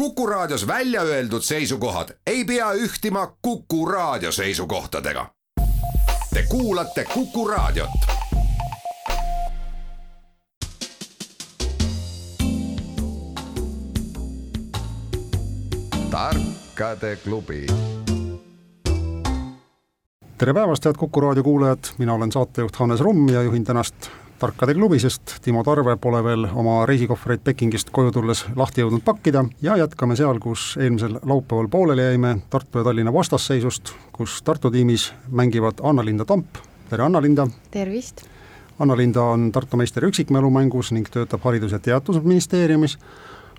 Kuku Raadios välja öeldud seisukohad ei pea ühtima Kuku Raadio seisukohtadega. Te kuulate Kuku Raadiot. tarkade klubi tere päevast, head Kuku raadio kuulajad, mina olen saatejuht Hannes Rumm ja juhin tänast Tarkade klubi, sest Timo Tarve pole veel oma reisikohvreid Pekingist koju tulles lahti jõudnud pakkida ja jätkame seal, kus eelmisel laupäeval pooleli jäime, Tartu ja Tallinna vastasseisust, kus Tartu tiimis mängivad Anna-Linda Tamp, tere Anna-Linda! tervist! Anna-Linda on Tartu meister üksikmälumängus ning töötab Haridus- ja Teadusministeeriumis,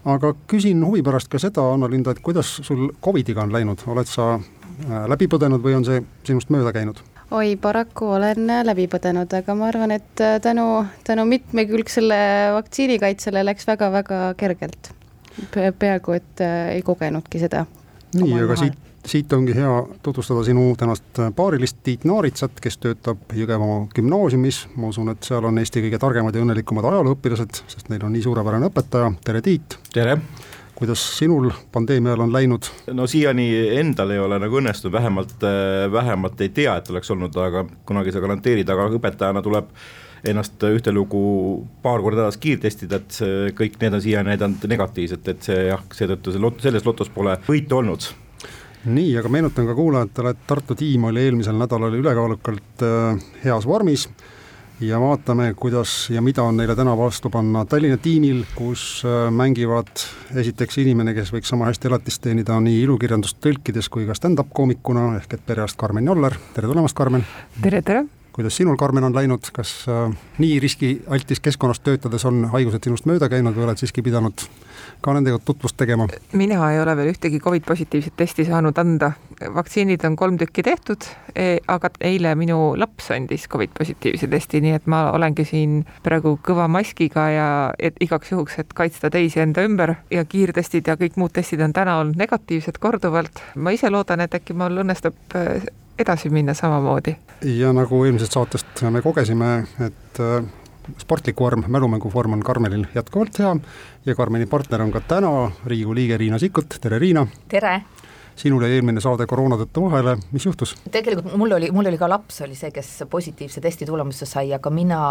aga küsin huvi pärast ka seda, Anna-Linda, et kuidas sul Covidiga on läinud, oled sa äh, läbi põdenud või on see sinust mööda käinud? Oi, paraku olen läbi põdenud, aga ma arvan, et äh, tänu, tänu mitmekülgsele vaktsiinikaitsele läks väga-väga kergelt. peaaegu, et äh, ei kogenudki seda. nii, aga siit, siit ongi hea tutvustada sinu tänast äh, paarilist Tiit Naaritsat, kes töötab Jõgevamaa gümnaasiumis, ma usun, et seal on Eesti kõige targemad ja õnnelikumad ajalooõpilased, sest neil on nii suurepärane õpetaja, tere Tiit! tere! Kuidas sinul pandeemia ajal on läinud? no siiani endal ei ole nagu õnnestunud, vähemalt, äh, vähemalt ei tea, et oleks olnud, aga kunagi ei saa garanteerida, aga õpetajana tuleb ennast ühtelugu paar korda nädalas kiirtestida, et kõik need on siiani näidanud negatiivset, et see jah, seetõttu see lot-, selles lotos pole võitu olnud nii, aga meenutan ka kuulajatele, et Tartu tiim oli eelmisel nädalal ülekaalukalt äh, heas vormis ja vaatame, kuidas ja mida on neile täna vastu panna Tallinna tiimil, kus äh, mängivad esiteks inimene, kes võiks sama hästi elatist teenida nii ilukirjandust tõlkides kui ka stand-up koomikuna, ehk et perearst Karmen Joller, tere tulemast, Karmen! tere, tere! kuidas sinul, Karmen, on läinud, kas äh, nii riskialtis keskkonnas töötades on haigused sinust mööda käinud või oled siiski pidanud ka nendega tutvust tegema? mina ei ole veel ühtegi Covid positiivset testi saanud anda, vaktsiinid on kolm tükki tehtud, e, aga eile minu laps andis Covid positiivse testi, nii et ma olengi siin praegu kõva maskiga ja et igaks juhuks, et kaitsta teisi enda ümber ja kiirtestid ja kõik muud testid on täna olnud negatiivsed korduvalt. ma ise loodan, et äkki mul õnnestub edasi minna samamoodi. ja nagu eelmisest saatest me kogesime, et sportlik vorm, mälumänguvorm on Karmenil jätkuvalt hea ja Karmeni partner on ka täna Riigikogu liige Riina Sikkut, tere Riina! tere! Sinul jäi eelmine saade koroona tõttu vahele, mis juhtus? tegelikult mul oli, mul oli ka laps, oli see, kes positiivse testi tulemuse sai, aga mina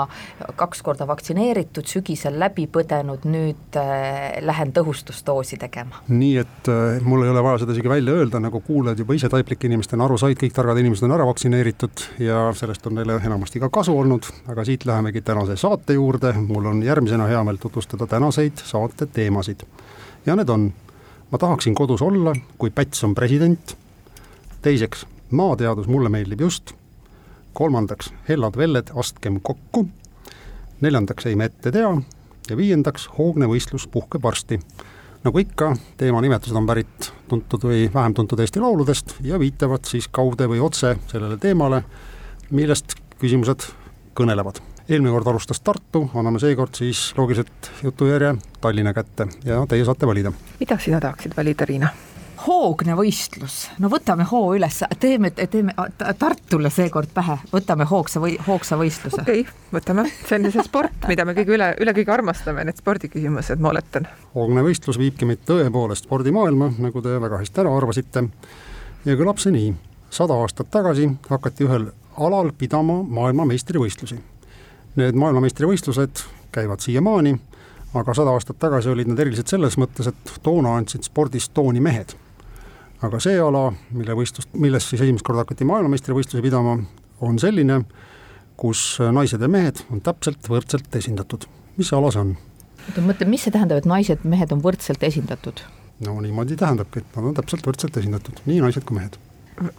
kaks korda vaktsineeritud, sügisel läbi põdenud, nüüd äh, lähen tõhustusdoosi tegema. nii et äh, mul ei ole vaja seda isegi välja öelda, nagu kuulajad juba ise taiplike inimestena aru said, kõik targad inimesed on ära vaktsineeritud ja sellest on neile enamasti ka kasu olnud, aga siit lähemegi tänase saate juurde, mul on järgmisena hea meel tutvustada tänaseid saate teemasid. ja need on ma tahaksin kodus olla, kui Päts on president, teiseks, maateadus mulle meeldib just, kolmandaks, hellad velled, astkem kokku, neljandaks, ei me ette tea. Ja viiendaks, hoogne võistlus puhkeb varsti. nagu ikka, teema nimetused on pärit tuntud või vähem tuntud Eesti lauludest ja viitavad siis kaude või otse sellele teemale, millest küsimused kõnelevad eelmine kord alustas Tartu, anname seekord siis loogiliselt jutujärje Tallinna kätte ja teie saate valida. mida sina tahaksid valida, Riina? hoogne võistlus, no võtame hoo üles, teeme, teeme Tartule seekord pähe, võtame hoogsa või hoogsa võistluse. okei okay,, võtame, see on see sport, mida me kõige üle, üle kõige armastame, need spordiküsimused, ma oletan. hoogne võistlus viibki meid tõepoolest spordimaailma, nagu te väga hästi ära arvasite. ja kõlab see nii, sada aastat tagasi hakati ühel alal pidama maailmameistrivõistlusi Need maailmameistrivõistlused käivad siiamaani, aga sada aastat tagasi olid nad erilised selles mõttes, et toona andsid spordis tooni mehed. aga see ala, mille võistlust, milles siis esimest korda hakati maailmameistrivõistlusi pidama, on selline, kus naised ja mehed on täpselt võrdselt esindatud. mis see ala see on? oota, mõtle, mis see tähendab, et naised-mehed on võrdselt esindatud? no niimoodi tähendabki, et nad on täpselt võrdselt esindatud, nii naised kui mehed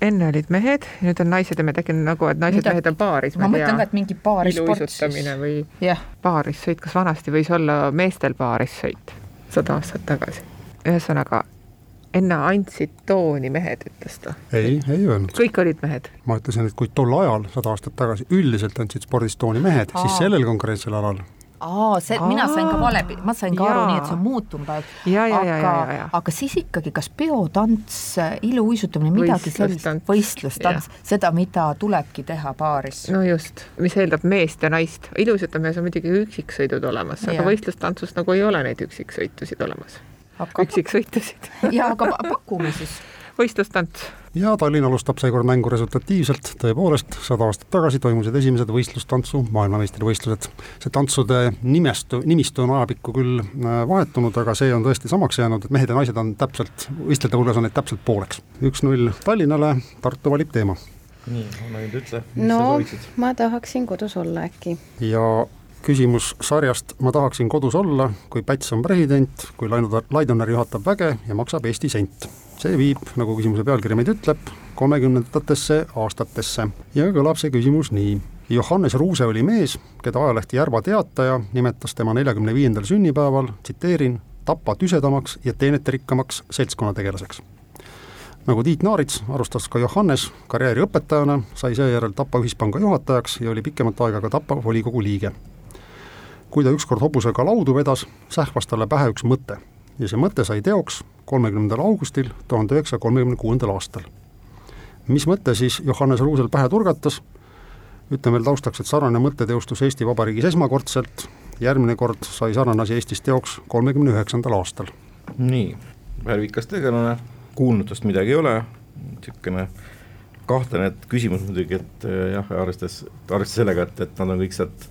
enne olid mehed, nüüd on naised ja me tegime nagu, et naised-mehed on paaris. ma mõtlen ka, et mingi paarisport siis. või yeah. paarissõit, kas vanasti võis olla meestel paarissõit sada aastat tagasi? ühesõnaga, enne andsid tooni mehed, ütles ta. ei, ei öelnud. kõik olid mehed? ma ütlesin, et kui tol ajal, sada aastat tagasi, üldiselt andsid spordis tooni mehed, siis sellel konkreetsel alal aa, see, mina sain ka vale, ma sain ka aru nii, et see on muutunud aeg. aga, aga siis ikkagi, kas peotants, iluuisutamine, midagi sellist, võistlustants, seda, mida tulebki teha paaris? no just, mis eeldab meest ja naist, iluuisutamises on muidugi üksiksõidud olemas, aga võistlustantsus nagu ei ole neid üksiksõitusid olemas Aga- üksiksõitusid. ja aga pa- pakume siis. võistlustants. ja Tallinn alustab seekord mängu resultatiivselt, tõepoolest, sada aastat tagasi toimusid esimesed võistlustantsu maailmameistrivõistlused. see tantsude nimestu, nimistu on ajapikku küll äh, vahetunud, aga see on tõesti samaks jäänud, et mehed ja naised on täpselt, võistlejate hulgas on neid täpselt pooleks. üks-null Tallinnale, Tartu valib teema. nii, anna nüüd ütle, mis no sa sooviksid. ma tahaksin kodus olla äkki. ja küsimus sarjast Ma tahaksin kodus olla, kui Päts on president, kui Laidoner juhatab väge ja maksab Eesti sent. See viib, nagu küsimuse pealkiri meid ütleb, kolmekümnendatesse aastatesse ja kõlab see küsimus nii. Johannes Ruuse oli mees, keda ajaleht Järva Teataja nimetas tema neljakümne viiendal sünnipäeval, tsiteerin, Tapa tüsedamaks ja teeneterikkamaks seltskonnategelaseks nagu Tiit Naarits alustas ka Johannes karjääri õpetajana, sai seejärel Tapa ühispanga juhatajaks ja oli pikemat aega ka Tapa volikogu liige. kui ta ükskord hobusega laudu vedas, sähvas talle pähe üks mõte ja see mõte sai teoks kolmekümnendal augustil tuhande üheksasaja kolmekümne kuuendal aastal. mis mõte siis Johannes Ruusel pähe turgatas? ütlen veel taustaks, et sarnane mõte teostus Eesti Vabariigis esmakordselt, järgmine kord sai sarnane asi Eestis teoks kolmekümne üheksandal aastal. nii, värvikas tegelane, kuulnud tast midagi ei ole, niisugune kahtlane küsimus muidugi, et äh, jah, arvestades, arvestades sellega, et, et nad on kõik sealt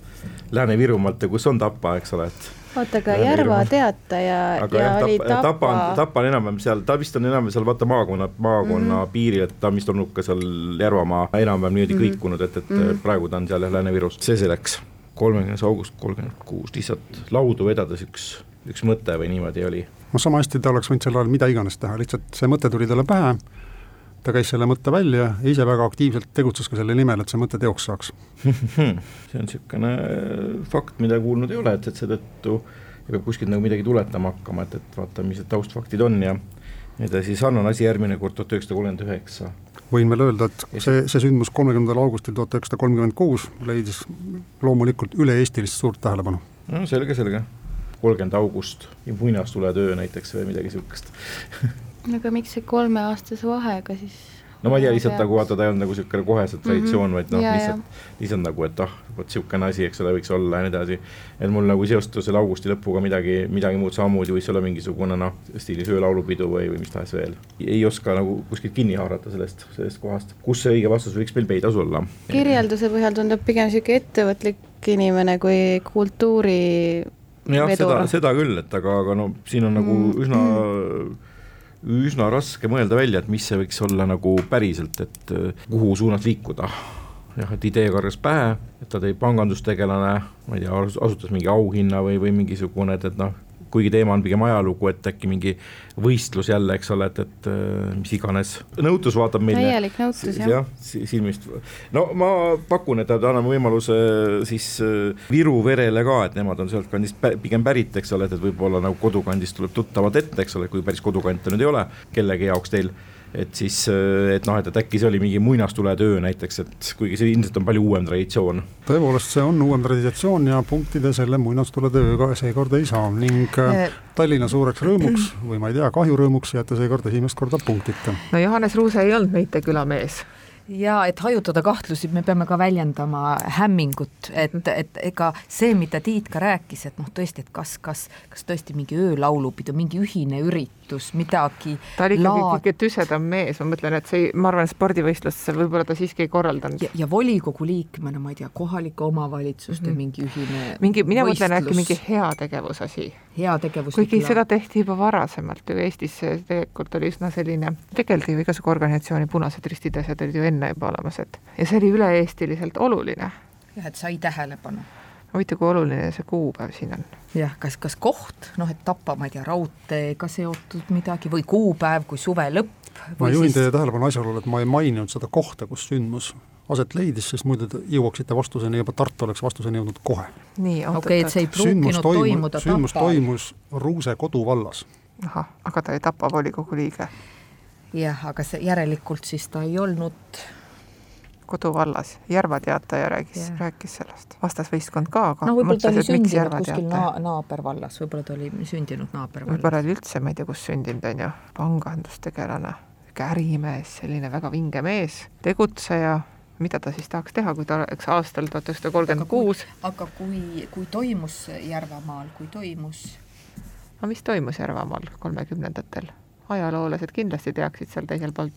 Lääne-Virumaalt ja kus on Tapa, eks ole, et oota, aga. Järva Teataja aga ja jah, oli Tapa, Tapa on, Tapa, on enam-vähem seal, ta vist on enam-vähem seal vaata maakonna, maakonna mm -hmm. piiril, et ta on vist olnud ka seal Järvamaa enam-vähem niimoodi mm -hmm. kõikunud, et, et mm -hmm. praegu ta on seal jah, Lääne-Virus, see selleks. kolmekümnes august kolmkümmend kuus, lihtsalt laudu vedades üks, üks mõte või niimoodi oli. noh, sama hästi ta oleks võinud sel ajal mida iganes teha, lihtsalt see mõte tuli talle pähe, ta käis selle mõtte välja ja ise väga aktiivselt tegutses ka selle nimel, et see mõte teoks saaks. see on niisugune fakt, mida kuulnud ei ole, et, et seetõttu peab kuskilt nagu midagi tuletama hakkama, et, et vaata, mis need taustfaktid on ja edasi sarnane asi järgmine kord tuhat üheksasada kolmkümmend üheksa. võin veel öelda, et see, see sündmus kolmekümnendal augustil tuhat üheksasada kolmkümmend kuus leidis loomulikult üle-eestilist suurt tähelepanu. no selge, selge. kolmkümmend august ja muinastuletöö näiteks või midagi niisugust. aga miks see kolmeaastase vahega siis? no ma ei tea, lihtsalt nagu vaata, ta ei olnud nagu niisugune koheselt traditsioon mm, -hmm. vaid noh, lihtsalt, lihtsalt nagu, et ah, vot niisugune asi, eks ole, võiks olla ja nii edasi. et mul nagu seostus selle augusti lõpuga midagi, midagi muud samamoodi võis olla mingisugune noh, stiilis öölaulupidu või, või mis tahes veel. ei oska nagu kuskilt kinni haarata sellest, sellest kohast, kus see õige vastus võiks meil peidus olla. kirjelduse põhjal tundub pigem niisugune ettevõtlik inimene kui kultuuri jah, seda seda küll, et aga, aga no siin on nagu Mm. üsna üsna raske mõelda välja, et mis see võiks olla nagu päriselt, et äh, kuhu suunas liikuda. jah, et idee kargas pähe, et ta tõi pangandustegelane, ma ei tea, asutas mingi auhinna või, või mingisugune, et, et noh, kuigi teema on pigem ajalugu, et äkki mingi võistlus jälle, eks ole, et, et äh, mis iganes, nõutus vaatab meile täielik nõutus jah. jah, silmist. no ma pakun, et anname võimaluse siis äh, Viru verele ka, et nemad on sealtkandist pä- pigem pärit, eks ole, et, et võib-olla nagu kodukandist tuleb tuttavad ette, eks ole, kui päris kodukante nüüd ei ole kellegi jaoks teil. Et siis, et noh, et, et äkki see oli mingi muinastuletöö näiteks, et kuigi see ilmselt on palju uuem traditsioon. tõepoolest, see on uuem traditsioon ja punktide selle muinastuletööga seekord ei saa ning äh, Tallinna suureks rõõmuks või ma ei tea, kahjurõõmuks jääte seekord esimest korda punktita. no Johannes Ruuse ei olnud Meite külamees ja et hajutada kahtlusi, me peame ka väljendama hämmingut, et, et ega see, mida Tiit ka rääkis, et noh, tõesti, et kas, kas, kas tõesti mingi öölaulupidu, mingi ühine üritus, midagi ta oli ikkagi laad- kõige tüsedam mees, ma mõtlen, et see, ma arvan, spordivõistlust võib-olla ta siiski ei korraldanud ja, volikogu liikmena, ma ei tea, kohalike omavalitsuste Mhm. mm -hmm. mingi ühine mingi, mina mõtlen äkki mingi heategevusasi heategevuslik kuigi laad. seda tehti juba varasemalt ju Eestis tegelikult oli üsna selline, tegeldi ju igasugu organisatsiooni Punased Ristid ja asjad olid ju enne juba olemas, et ja see oli üle-eestiliselt oluline. jah, et sai tähelepanu. huvitav, kui oluline see kuupäev siin on. jah, kas, kas koht, noh, et Tapa, ma ei tea, raudteega seotud midagi või kuupäev kui suve lõpp ma juhin siis teie tähelepanu asjaolule, et ma ei maininud seda kohta, kus sündmus aset leidis, sest muidu te jõuaksite vastuseni, juba Tartu oleks vastuseni jõudnud kohe. nii, okei et see ei pruukinud toimus, toimuda sündmus Tapal. toimus Ruuse koduvallas. ahah, aga ta oli Tapa volikogu liige jah, aga see järelikult siis ta ei olnud koduvallas, Järva Teataja rääkis Jah. rääkis sellest, vastasvõistkond ka, aga no võib-olla ta oli sündinud kuskil na-, naabervallas, võib-olla ta oli sündinud naabervallas. võib-olla oli üldse, ma ei tea, kus sündinud on ju, pangandustegelane, ärimees, selline väga vinge mees, tegutseja, mida ta siis tahaks teha, kui ta oleks aastal tuhat üheksasada kolmkümmend kuus, aga kui, kui toimus Järvamaal, kui toimus aga mis toimus Järvamaal kolmekümnendatel? ajaloolased kindlasti teaksid seal teisel pool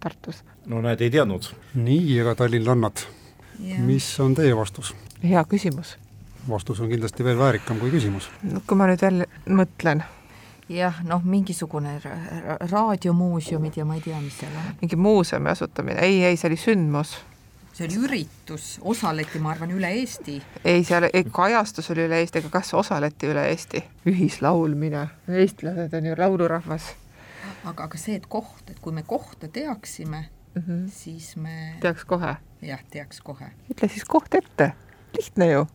Tartus. no näed, ei teadnud. nii, aga tallinlannad, mis on teie vastus? hea küsimus. vastus on kindlasti veel väärikam kui küsimus. no kui ma nüüd veel mõtlen. jah, noh, mingisugune ra raadiomuuseumid ja ma ei tea, mis seal on. mingi muuseumi asutamine, ei, ei, see oli sündmus see oli üritus, osaleti, ma arvan, üle Eesti. ei, seal ei, kajastus oli üle Eesti, aga kas osaleti üle Eesti? ühislaulmine, eestlased on ju laulurahvas. aga, aga see, et koht, et kui me kohta teaksime mm, -hmm. siis me teaks kohe? jah, teaks kohe. ütle siis koht ette, lihtne ju.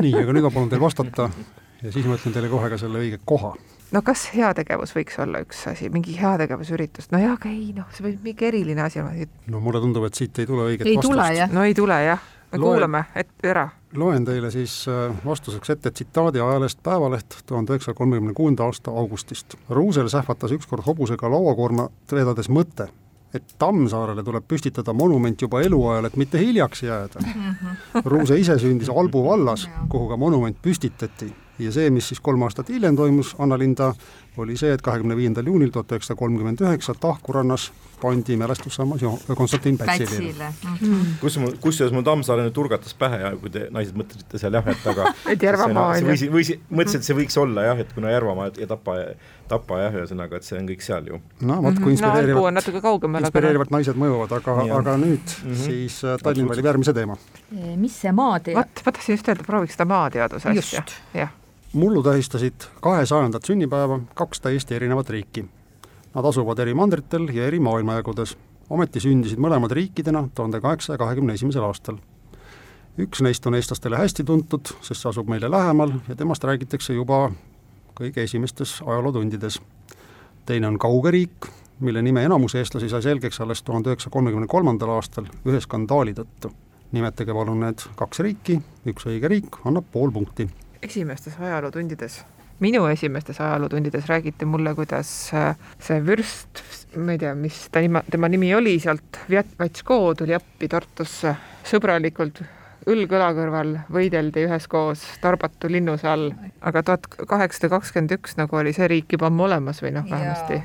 nii, aga nüüd ma palun teil vastata ja siis ma ütlen teile kohe ka selle õige koha no kas heategevus võiks olla üks asi, mingi heategevusüritus, no jaa, aga ei noh, see võib mingi eriline asi olla. no mulle tundub, et siit ei tule õiget ei vastust. no ei tule jah, me Loen, kuulame ette ära. loen teile siis äh, vastuseks ette tsitaadi ajalehest Päevaleht tuhande üheksasaja kolmekümne kuuenda aasta augustist. Ruusel sähvatas ükskord hobusega lauakoorma vedades mõte, et Tammsaarele tuleb püstitada monument juba eluajal, et mitte hiljaks jääda. Ruuse ise sündis Albu vallas, kuhu ka monument püstitati ja see, mis siis kolm aastat hiljem toimus Annalinda, oli see, et kahekümne viiendal juunil tuhat üheksasada kolmkümmend üheksa Tahku rannas pandi mälestussammas Konstantin Pätsile. Mm. kus mul, kusjuures mul Tammsaare nüüd turgatas pähe ja kui te naised mõtlesite seal jah, et aga et Järvamaa on ju. võis, mõtlesin, et see võiks olla jah, et kuna Järvamaa ja Tapa, Tapa jah, ühesõnaga, et see on kõik seal ju. no vot, kui inspireerivad no,, natuke kaugemal, inspireerivad aga... naised mõjuvad, aga, aga nüüd mm -hmm. siis äh, Tallinn valib järgmise teema. mis see maatead? vot, ma tahtsin just öelda, prooviks seda maateaduse asja, jah mullu tähistasid kahesajandat sünnipäeva kaks täiesti erinevat riiki. Nad asuvad eri mandritel ja eri maailmajagudes, ometi sündisid mõlemad riikidena tuhande kaheksasaja kahekümne esimesel aastal. üks neist on eestlastele hästi tuntud, sest see asub meile lähemal ja temast räägitakse juba kõige esimestes ajalootundides. teine on kauge riik, mille nime enamus eestlasi sai selgeks alles tuhande üheksasaja kolmekümne kolmandal aastal ühe skandaali tõttu. nimetage palun need kaks riiki, üks õige riik annab pool punkti esimestes ajalootundides, minu esimestes ajalootundides räägiti mulle, kuidas äh, see vürst, ma ei tea, mis ta nime, tema nimi oli, sealt Vatško tuli appi Tartusse sõbralikult õlg õla kõrval võideldi üheskoos Tarbatu linnuse all, aga tuhat kaheksasada kakskümmend üks nagu oli see riik juba ammu olemas või noh, vähemasti.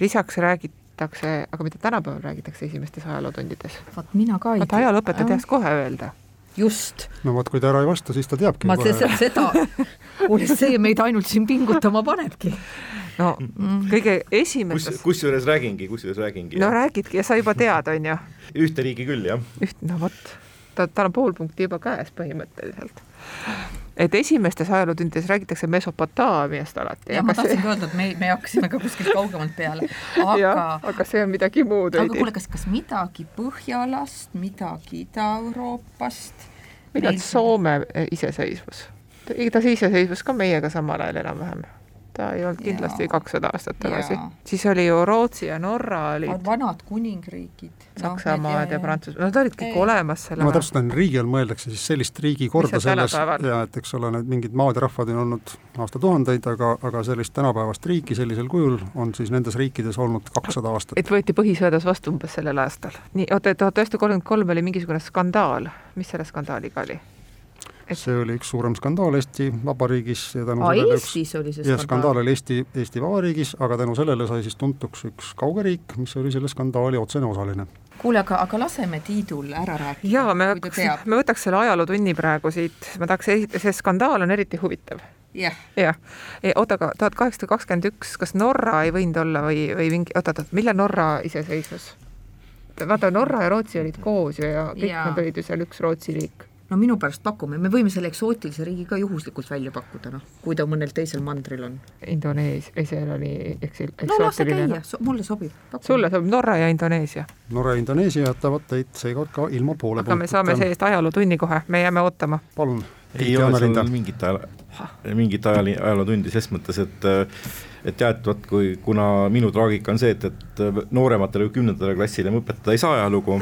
lisaks räägitakse, aga mida tänapäeval räägitakse esimestes ajalootundides? vot mina ka ei tea. ajalooõpetaja teaks kohe öelda just. no vot, kui ta ära ei vasta, siis ta teabki. ma kohe. seda, kuule see meid ainult siin pingutama panebki. no mm. kõige esimestes kus, kusjuures räägingi, kusjuures räägingi. no räägidki ja sa juba tead, on ju. ühte riigi küll, jah. üht, no vot, ta, tal on pool punkti juba käes põhimõtteliselt et esimestes ajalootundides räägitakse Mesopotaamiast alati. jah, ma tahtsingi öelda, et me, me hakkasime ka kuskilt kaugemalt peale, aga. aga see on midagi muud. aga kuule, kas, kas midagi Põhjalast, midagi Ida-Euroopast? millal Soome iseseisvus? ta iseseisvus ka meiega samal ajal enam-vähem ta ei olnud kindlasti kakssada aastat tagasi. siis oli ju Rootsi ja Norra olid. vanad kuningriigid. Saksamaad no, ja, Prantsusmaa, nad olid kõik ei. olemas selle ma täpsustan, riigi all mõeldakse siis sellist riigikorda selles ja et eks ole, need mingid maad ja rahvad on olnud aastatuhandeid, aga, aga sellist tänapäevast riiki sellisel kujul on siis nendes riikides olnud kakssada aastat. et võeti põhiseadus vastu umbes sellel aastal. nii, oota, tuhat üheksasada kolmkümmend kolm oli mingisugune skandaal, mis selle skandaaliga oli? Et see oli üks suurem skandaal Eesti Vabariigis ja tänu Aa, sellele Eestis üks, oli see skandaal? skandaal oli Eesti, Eesti Vabariigis, aga tänu sellele sai siis tuntuks üks kauge riik, mis oli selle skandaali otsene osaline. kuule, aga, aga laseme Tiidul ära rääkida. jaa, me hakkaks, me võtaks selle ajalootunni praegu siit, ma tahaks, see skandaal on eriti huvitav jah yeah.. jah, oota, aga tuhat kaheksasada kakskümmend üks, kas Norra ei võinud olla või, või mingi, oot, oot, millal Norra iseseisvus? vaata, Norra ja Rootsi olid koos ju ja kõik ja. nad olid ju seal üks Rootsi riik no minu pärast pakume, me võime selle eksootilise riigi ka juhuslikult välja pakkuda, noh, kui ta mõnel teisel mandril on. Indoneesia, ei seal oli eks no lase käia so,, mulle sobib. sulle sobib Norra ja Indoneesia? Norra ja Indoneesia jätavad teid seekord ka ilma poole aga me saame see-eest ajalootunni kohe, me jääme ootama. palun. ei ole seal mingit ajal, mingit ajal, ajalootundi ses mõttes, et et jah, et vot kui, kuna minu traagika on see, et, et noorematele kümnendale klassile ma õpetada ei saa ajalugu.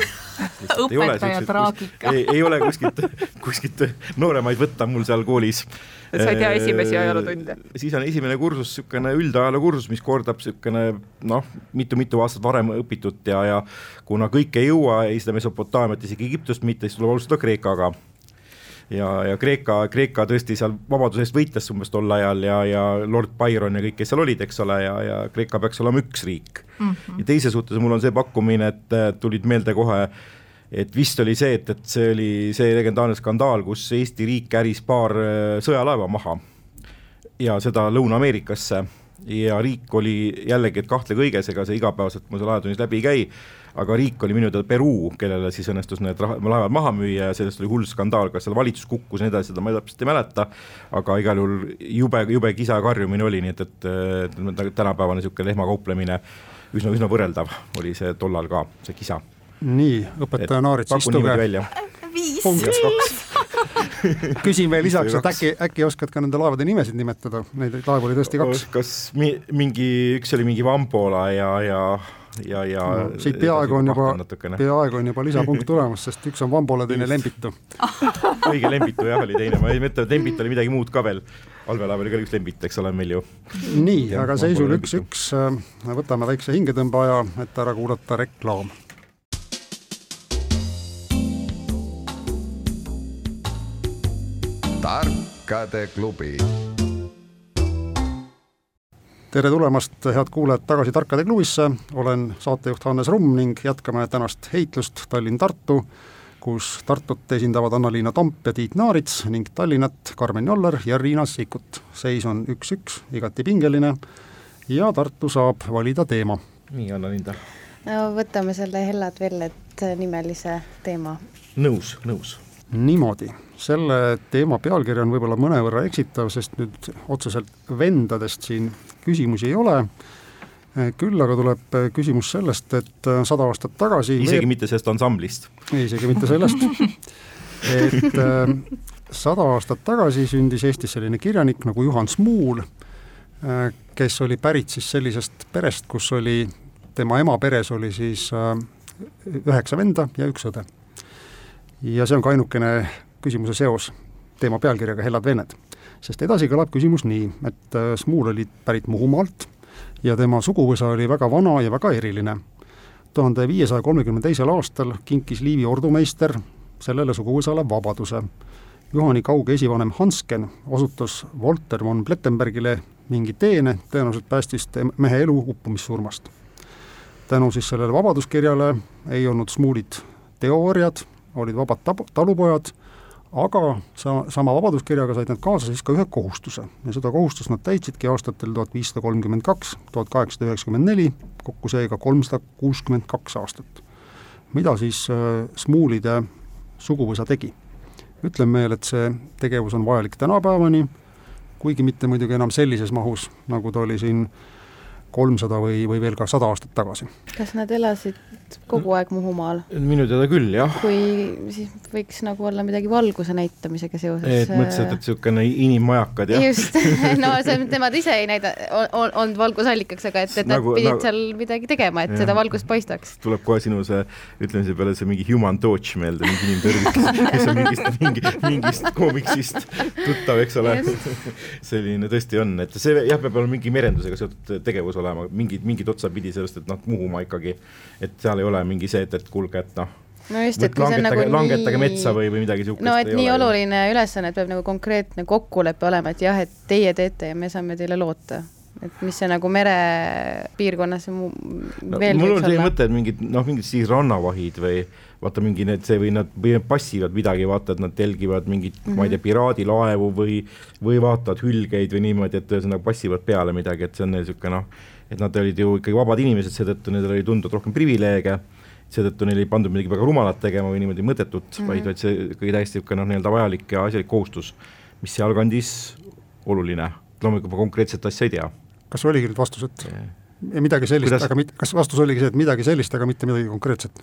õpetaja traagika. ei, ei ole kuskilt, kuskilt nooremaid võtta mul seal koolis. sa ei tea esimesi ajalootunde? siis on esimene kursus niisugune üldajaloo kursus, mis kordab niisugune noh, mitu-mitu aastat varem õpitut ja, ja kuna kõike ei jõua, ei seda Mesopotaamiat, isegi Egiptust mitte, siis tuleb alustada Kreekaga ja, ja Kreeka, Kreeka tõesti seal vabaduse eest võitles umbes tol ajal ja, ja Lord Byron ja kõik, kes seal olid, eks ole, ja, ja Kreeka peaks olema üks riik mm. -hmm. ja teise suhtes mul on see pakkumine, et tulid meelde kohe et vist oli see, et, et see oli see legendaarne skandaal, kus Eesti riik käris paar äh, sõjalaeva maha ja seda Lõuna-Ameerikasse ja riik oli jällegi, et kahtle kõiges, ega see igapäevaselt mul seal ajatunnis läbi ei käi, aga riik oli minu teada Peruu, kellele siis õnnestus need laevad maha müüa ja sellest oli hull skandaal, kas seal valitsus kukkus ja nii edasi, seda ma täpselt ei mäleta, aga igal juhul jube, jube kisa karjumine oli, nii et, et, et tänapäevane niisugune lehmakauplemine üsna, üsna võrreldav oli see tollal ka, see kisa. nii, õpetaja Naarits, istuge. viis. küsin veel lisaks, et äkki, äkki oskad ka nende laevade nimesid nimetada, neid laevu oli tõesti kaks. kas mi, mingi, üks oli mingi Vampola ja, ja ja, ja no, siit peaaegu on juba, peaaegu on juba lisapunkt tulemas, sest üks on Vambola, teine Lembitu. õige, Lembitu jah, oli teine, ma ei mõtle, et Lembit oli midagi muud ka veel. allveelaev oli ka üks Lembit, eks ole, meil ju. nii, aga seisul üks-üks, võtame väikse hingetõmbeaja, et ära kuulata reklaam tarkade klubi. Tere tulemast, head kuulajad, tagasi Tarkade klubisse, olen saatejuht Hannes Rumm ning jätkame tänast heitlust Tallinn-Tartu, kus Tartut esindavad Anna-Liina Tomp ja Tiit Naarits ning Tallinnat Karmen Joller ja Riina Sikkut. seis on üks-üks, igati pingeline ja Tartu saab valida teema. nii, Anna-Linda. no võtame selle Hellad Vellet nimelise teema. nõus, nõus. Niimoodi selle teema pealkiri on võib-olla mõnevõrra eksitav, sest nüüd otseselt vendadest siin küsimusi ei ole, küll aga tuleb küsimus sellest, et sada aastat tagasi isegi veeb... mitte sellest ansamblist? isegi mitte sellest, et äh, sada aastat tagasi sündis Eestis selline kirjanik nagu Juhan Smuul, äh, kes oli pärit siis sellisest perest, kus oli, tema ema peres oli siis äh, üheksa venda ja üks õde. Ja see on ka ainukene küsimuse seos teema pealkirjaga Hellad venned. sest edasi kõlab küsimus nii, et äh, Smuul oli pärit Muhumaalt ja tema suguvõsa oli väga vana ja väga eriline. tuhande viiesaja kolmekümne teisel aastal kinkis Liivi ordumeister sellele suguvõsale vabaduse. Juhani kauge esivanem Hansken osutas Volter von Plettenbergile mingi teene, tõenäoliselt päästis mehe elu uppumissurmast. tänu siis sellele vabaduskirjale ei olnud Smuulid teooriad, olid vabad tab-, talupojad aga sa, sama vabaduskirjaga said nad kaasa siis ka ühe kohustuse ja seda kohustust nad täitsidki aastatel tuhat viissada kolmkümmend kaks, tuhat kaheksasada üheksakümmend neli, kokku seega kolmsada kuuskümmend kaks aastat. mida siis äh, Smuulide suguvõsa tegi? ütlen veel, et see tegevus on vajalik tänapäevani, kuigi mitte muidugi enam sellises mahus, nagu ta oli siin kolmsada või, või veel ka sada aastat tagasi. kas nad elasid kogu aeg Muhumaal? minu teada küll, jah. kui siis võiks nagu olla midagi valguse näitamisega seoses. et mõtlesid, et niisugune inimmajakad, jah? just, no see, nemad ise ei näida, on, on valgusallikaks, aga et, et nagu, nad pidid nagu, seal midagi tegema, et jah. seda valgust paistaks. tuleb kohe sinu see ütlemise peale see mingi human torch meelde, mingi inimtõrvik, kes on mingist, mingi, mingist koomiksist tuttav, eks ole. selline tõesti on, et see jah, peab olema mingi merendusega seotud tegevus olema mingit, mingit otsa pidi sellest, et noh, Muhumaa ikkagi, et seal ei ole mingi see, et, et kuulge, et noh, no just, et kui see on nagu langetage nii... metsa või, või midagi niisugust no et nii ole, oluline ülesanne, et peab nagu konkreetne kokkulepe olema, et jah, et teie teete ja me saame teile loota. et mis see nagu merepiirkonnas mu, no, veel mul on selline mõte, et mingid noh, mingid siis rannavahid või vaata mingi need see või nad või passivad midagi, vaata, et nad telgivad mingit mm, -hmm. ma ei tea, mhm. piraadilaevu või või vaatavad hülgeid või niimoodi, et ühesõnaga passivad peale midagi, et see on niisugune noh, et nad olid ju ikkagi vabad inimesed, seetõttu nendel oli tunduvalt rohkem privileege, seetõttu neil ei pandud midagi väga rumalat tegema või niimoodi mõttetut mm, -hmm. vaid, vaid see ikkagi täiesti niisugune noh, nii-öelda vajalik ja asjalik kohustus, mis sealkandis oluline, loomulikult ma konkreetset asja ei tea. kas oligi nüüd vastus, et yeah. Midagi sellist, aga mit-, kas vastus oligi see, et midagi sellist, aga mitte midagi konkreetset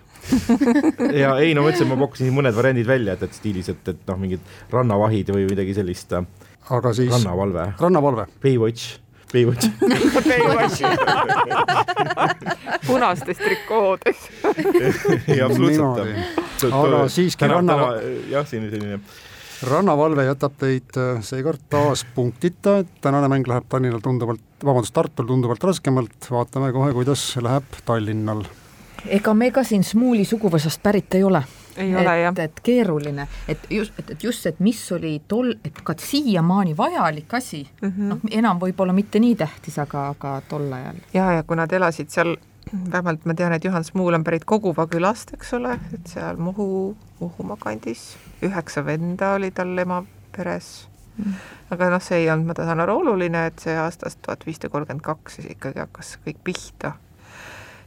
ja ei no ma ütlesin, ma pakkusin mõned variandid välja, et, et stiilis, et, et noh, mingid rannavahid või midagi sellist. aga siis rannavalve. rannavalve. Baywatch Baywatch Baywatch punastes trikoodes ei, absoluutselt. aga siiski ranna. jah, siin selline rannavalve jätab teid äh, seekord taas punktita, et tänane mäng läheb Tallinnal tunduvalt, vabandust, Tartul tunduvalt raskemalt, vaatame kohe, kuidas läheb Tallinnal. ega me ka siin Smuuli suguvõsast pärit ei ole Ei ole, jah. et, et keeruline, et just, et, et just see, et mis oli tol, et ka siiamaani vajalik asi mm, -hmm. noh, enam võib-olla mitte nii tähtis, aga, aga tol ajal. ja, ja kui nad elasid seal, vähemalt ma tean, et Juhan Smuul on pärit Koguva külast, eks ole, et seal Muhu, Muhumaa kandis, üheksa venda oli tal ema peres. Aga noh, see ei olnud, ma saan aru, oluline, et see aastast tuhat viissada kolmkümmend kaks siis ikkagi hakkas kõik pihta.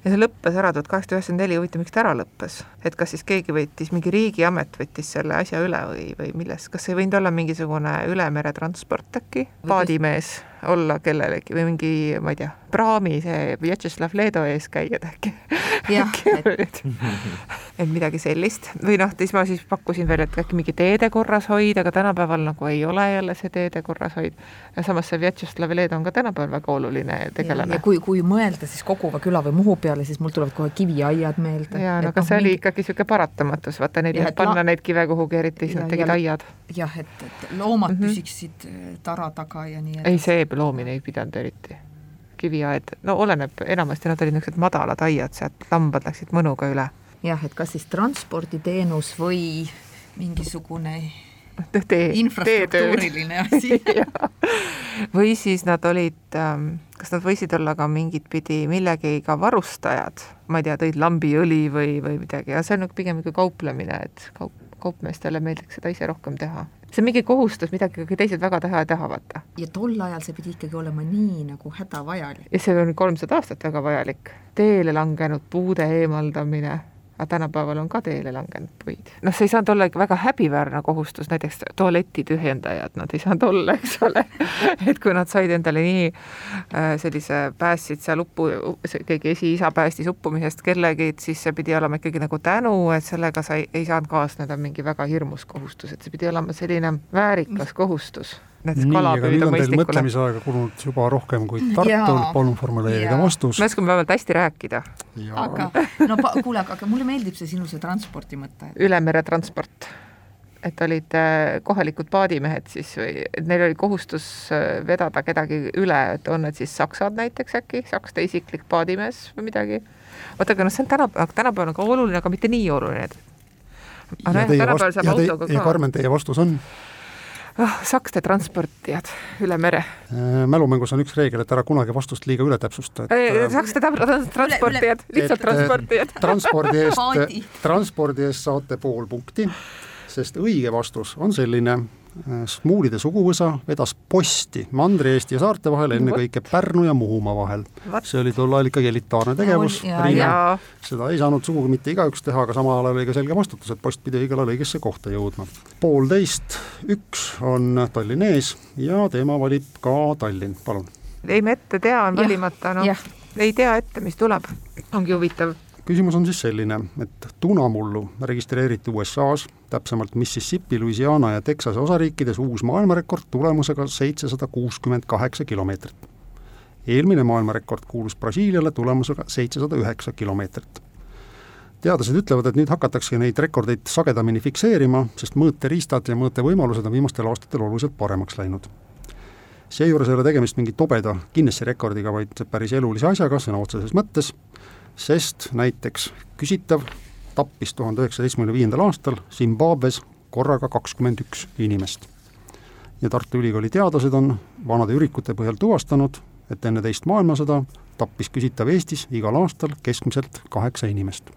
Ja see lõppes ära tuhat kaheksasada üheksakümmend neli, huvitav, miks ta ära lõppes? et kas siis keegi võttis, mingi riigiamet võttis selle asja üle või, või milles, kas ei võinud olla mingisugune ülemeretransport äkki, paadimees olla kellelegi või mingi, ma ei tea, praami see Vjatšeslav Leedo eeskäijad äkki. jah, et et midagi sellist või noh, siis ma siis pakkusin veel, et äkki mingi teede korrashoid, aga tänapäeval nagu ei ole jälle see teede korrashoid. ja samas see Vjatšeslav Leedo on ka tänapäeval väga oluline tegelane. ja kui, kui mõelda siis Koguva küla või Muhu peale, siis mul tulevad kohe kiviaiad meelde. ja no aga no, see oli mingi... ikkagi niisugune paratamatus, vaata neil ei olnud panna la... neid kive kuhugi, eriti siis nad tegid aiad. jah, et, et loomad mm -hmm. püsiksid äh, tara taga ja nii edasi. ei, see loomine ei pidanud eriti. Kiviaed, no oleneb, enamasti nad olid niisugused madalad aiad, sealt lambad läksid mõnuga üle. Jah, et kas siis transporditeenus või mingisugune tee, infrastruktuuriline asi. Või siis nad olid, ähm, kas nad võisid olla ka mingit pidi millegiga varustajad, ma ei tea, tõid lambiõli või, või midagi, aga see on pigem nagu kauplemine, et kaup, kaupmeestele meeldiks seda ise rohkem teha. See on mingi kohustus, mida ikkagi teised väga taha ei taha, vaata. ja tol ajal see pidi ikkagi olema nii nagu hädavajalik. ja see on kolmsada aastat väga vajalik. teele langenud puude eemaldamine aga tänapäeval on ka teele langenud puid. noh, see ei saanud olla väga häbiväärne kohustus, näiteks tualeti tühjendajad, nad ei saanud olla, eks ole. Et kui nad said endale nii äh, sellise, päästsid seal uppu, keegi esiisa päästis uppumisest kellegi, siis see pidi olema ikkagi nagu tänu, et sellega sai, ei saanud kaasneda mingi väga hirmus kohustus, et see pidi olema selline väärikas kohustus näiteks kalapüüd on mõistlikule. mõtlemisaega kulunud juba rohkem kui Tartul, palun formuleerige vastus. me oskame vähemalt hästi rääkida. aga no kuule, aga mulle meeldib see sinu see transpordi mõte. ülemeretransport, et olid äh, kohalikud paadimehed siis või, et neil oli kohustus äh, vedada kedagi üle, et on need siis saksad näiteks äkki, sakste isiklik paadimees või midagi. oota, aga noh, see on tänapäeval, tänapäeval on ka oluline, aga mitte nii oluline, aga nojah, tänapäeval saab autoga ka. ja Karmen, teie vastus on? Oh, sakste transportijad üle mere. Äh, mälumängus on üks reegel, et ära kunagi vastust liiga üle täpsusta. Äh, sakste transportijad, lihtsalt transportijad. transpordi eest, transpordi eest saate pool punkti, sest õige vastus on selline Äh, Smuulide suguvõsa vedas posti Mandri-Eesti ja saarte vahel, ennekõike Pärnu ja Muhumaa vahel. see oli tol ajal ikkagi elitaarne tegevus, seda ei saanud sugugi mitte igaüks teha, aga samal ajal oli ka selge vastutus, et post pidi õigel ajal õigesse kohta jõudma. poolteist, üks on Tallinn ees ja teema valib ka Tallinn, palun. ei, me ette tea, on valimata, noh, ei tea ette, mis tuleb, ongi huvitav küsimus on siis selline, et tunamullu registreeriti USA-s, täpsemalt Mississippi, Louisiana ja Texase osariikides uus maailmarekord tulemusega seitsesada kuuskümmend kaheksa kilomeetrit. eelmine maailmarekord kuulus Brasiiliale tulemusega seitsesada üheksa kilomeetrit. teadlased ütlevad, et nüüd hakatakse neid rekordeid sagedamini fikseerima, sest mõõteriistad ja mõõtevõimalused on viimastel aastatel oluliselt paremaks läinud seejuures ei ole tegemist mingi tobeda Guinessi rekordiga, vaid päris elulise asjaga sõna otseses mõttes sest näiteks küsitav tappis tuhande üheksasaja seitsmekümne viiendal aastal Zimbabwes korraga kakskümmend üks inimest. ja Tartu Ülikooli teadlased on vanade ürikute põhjal tuvastanud, et enne teist maailmasõda tappis küsitav Eestis igal aastal keskmiselt kaheksa inimest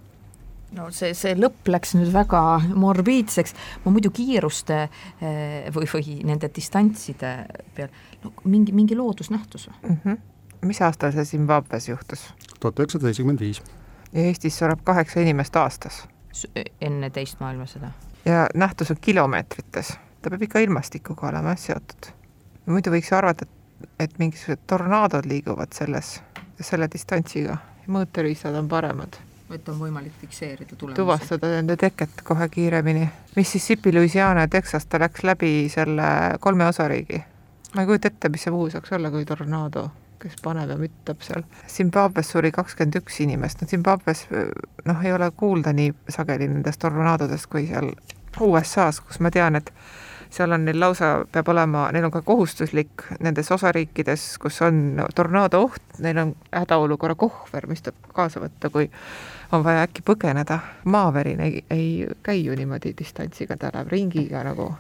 no see, see lõpp läks nüüd väga morbiidseks, ma muidu kiiruste eh, või, või nende distantside peal, no mingi, mingi loodusnähtus või mm? -hmm mis aastal see Zimbabwes juhtus? tuhat üheksasada seitsekümmend viis. ja Eestis sureb kaheksa inimest aastas? enne teist maailmasõda. ja nähtus on kilomeetrites, ta peab ikka ilmastikuga olema seotud. muidu võiks ju arvata, et, et mingisugused tornaadod liiguvad selles, selle distantsiga, mõõteriistad on paremad et on võimalik fikseerida tulemusi. tuvastada nende teket kohe kiiremini. Mississippi, Louisiana ja Texas, ta läks läbi selle kolme osariigi. ma ei kujuta ette, mis see muu saaks olla kui tornaado kes paneb ja müttab seal. Zimbabwes suri kakskümmend üks inimest, no Zimbabwes noh, ei ole kuulda nii sageli nendest tornaadodest kui seal USA-s, kus ma tean, et seal on neil lausa, peab olema, neil on ka kohustuslik nendes osariikides, kus on tornaado oht, neil on hädaolukorra kohver, mis tuleb kaasa võtta, kui on vaja äkki põgeneda. maavärin ei, ei käi ju niimoodi distantsiga, ta läheb ringiga nagu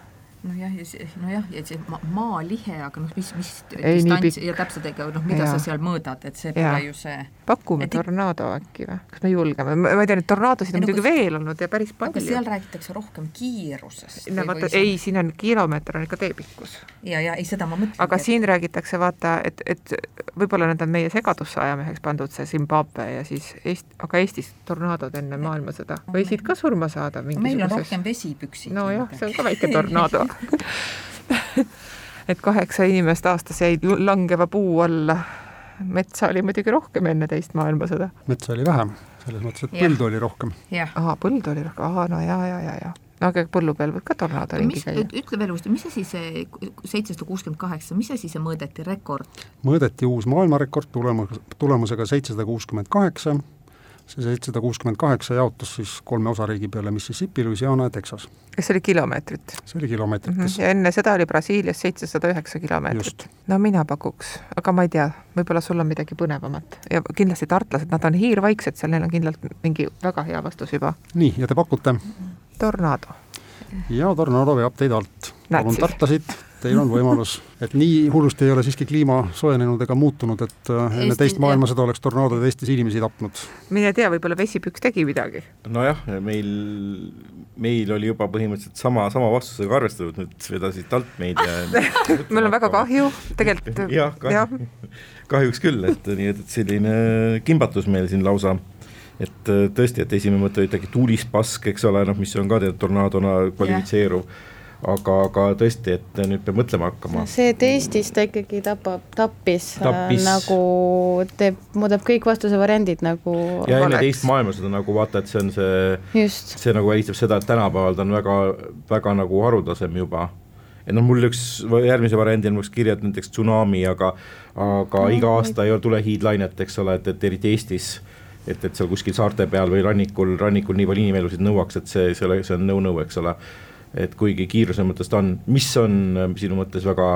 nojah, ja nojah, ja see ma, maalihe, aga noh, mis, mis Ei, distants ja täpselt, ega noh, mida Jaa. sa seal mõõdad, et see pole ju see pakume Et tornaado äkki või, kas me julgeme, ma ei tea, neid tornaadosid on no muidugi kus- veel olnud ja päris aga palju. seal räägitakse rohkem kiirusest. no vaata, ei, siin on kilomeeter on ikka teepikkus, ja, ja ei, seda ma mõtlen. aga siin räägitakse vaata, et, et võib-olla need on meie segadusse ajameheks pandud, see Zimbabwe ja siis Eest-, aga Eestis tornaadod enne maailmasõda võisid ka surma saada meil on mingisuguses rohkem vesipüksid. nojah, see on ka väike tornaado et kaheksa inimest aastas jäid langeva puu alla. metsa oli muidugi rohkem enne teist maailmasõda. metsa oli vähem, selles mõttes, et põldu oli rohkem. aa, põld oli rohkem, aa no ja, ja, ja, ja. no aga põllu peal võib ka tornaado ringi mis, käia. ütle veel uuesti, mis asi see seitsesada kuuskümmend kaheksa, mis asi see mõõdeti, rekord? mõõdeti uus maailmarekord tulemus, tulemusega seitsesada kuuskümmend kaheksa, see seitsesada kuuskümmend kaheksa jaotus siis kolme osariigi peale, Mississippi, Louisiana ja Texas. kas see oli kilomeetrit see oli kilomeetrites mm? mm. -hmm. ja enne seda oli Brasiilias seitsesada üheksa kilomeetrit no mina pakuks, aga ma ei tea, võib-olla sul on midagi põnevamat ja kindlasti tartlased, nad on hiirvaiksed seal, neil on kindlalt mingi väga hea vastus juba. nii, ja te pakute tornaado ja Tornado veab teid alt. Palun siis. Teil on võimalus, et nii hullusti ei ole siiski kliima soojenenud ega muutunud, et äh, enne Eesti- teist maailmasõda oleks tornaadod Eestis inimesi tapnud. mine tea, võib-olla vesipüks tegi midagi. Nojah, meil, meil oli juba põhimõtteliselt sama, sama vastusega arvestatud, nüüd vedasid alt meid ja meil on väga kahju, tegelikult jah, kahju, kahjuks küll, et nii et, et selline kimbatus meil siin lausa. Et tõesti, et esimene mõte oli ikkagi tuulispask, eks ole, noh, mis on ka tead tornaadona kvalifitseeruv aga, aga tõesti, et nüüd peab mõtlema hakkama. see, et Eestis ta ikkagi tapab, tappis, äh, Tappis. nagu teeb, muudab kõik vastuse variandid nagu ja enne teist maailmasõda nagu vaata, et see on see, see nagu välistab seda, et tänapäeval ta on väga, väga nagu haruldasem juba et noh, mul üks järgmise variandina oleks kirja, et näiteks tsunami, aga aga No, iga aasta ei ole tule hiidlainet, eks ole, et, et eriti Eestis et, et seal kuskil saarte peal või rannikul, rannikul nii palju inimelusid nõuaks, et see, see see on no-no, eks ole. Et kuigi kiiruse mõttes ta on, mis on äh, sinu mõttes väga,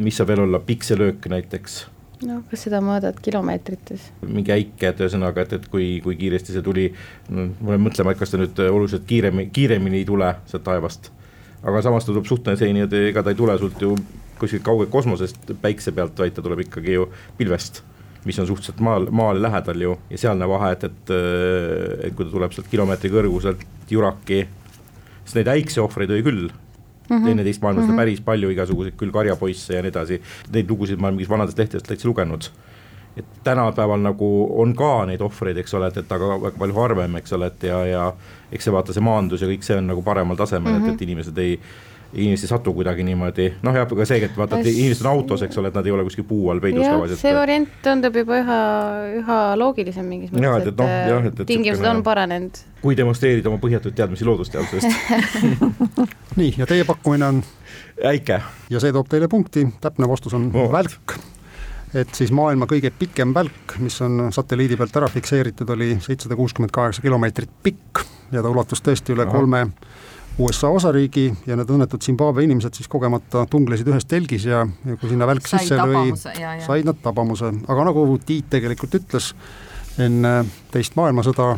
mis saab veel olla pikselöök näiteks noh, kas seda mõõdad kilomeetrites? mingi äike, et ühesõnaga, et, et kui, kui kiiresti see tuli no,, ma pean mõtlema, et kas ta nüüd oluliselt kiiremini, kiiremini ei tule sealt taevast. aga samas ta tuleb suhteliselt see nii-öelda, ega ta ei tule sult ju kuskilt kaugelt kosmosest päikse pealt, vaid ta tuleb ikkagi ju pilvest mis on suhteliselt maal, maale lähedal ju ja sealne vahe, et, et, et kui ta tuleb sealt kilomeetri kõrguselt juraki, sest neid äikseohvreid oli küll mm -hmm. enne teist maailmasõda mm -hmm. päris palju igasuguseid küll karjapoisse ja nii edasi, neid lugusid ma olen mingis vanadest lehtedest täitsa lugenud et tänapäeval nagu on ka neid ohvreid, eks ole, et, et aga väga palju harvem, eks ole, et ja, ja eks see vaata see maandus ja kõik see on nagu paremal tasemel mm, -hmm. et, et inimesed ei inimesed ei satu kuidagi niimoodi, noh jah, aga seegi, et vaata, et inimesed on autos, eks ole, et nad ei ole kuskil puu all peidus tavaliselt. see variant tundub juba üha, üha loogilisem mingis mõttes, et noh, et, jah, et, et- et tingimused on paranenud. kui demonstreerida oma põhjatuid teadmisi loodusteadusest, nii, ja teie pakkumine on äike, ja see toob teile punkti, täpne vastus on oh. välk. et siis maailma kõige pikem välk, mis on satelliidi pealt ära fikseeritud, oli seitsesada kuuskümmend kaheksa kilomeetrit pikk ja ta ulatus tõesti üle Ahah. kolme USA osariigi ja need õnnetud Zimbabwe inimesed siis kogemata tunglesid ühes telgis ja, ja kui sinna välk sai sisse lõi, said nad tabamuse, aga nagu Tiit tegelikult ütles, enne teist maailmasõda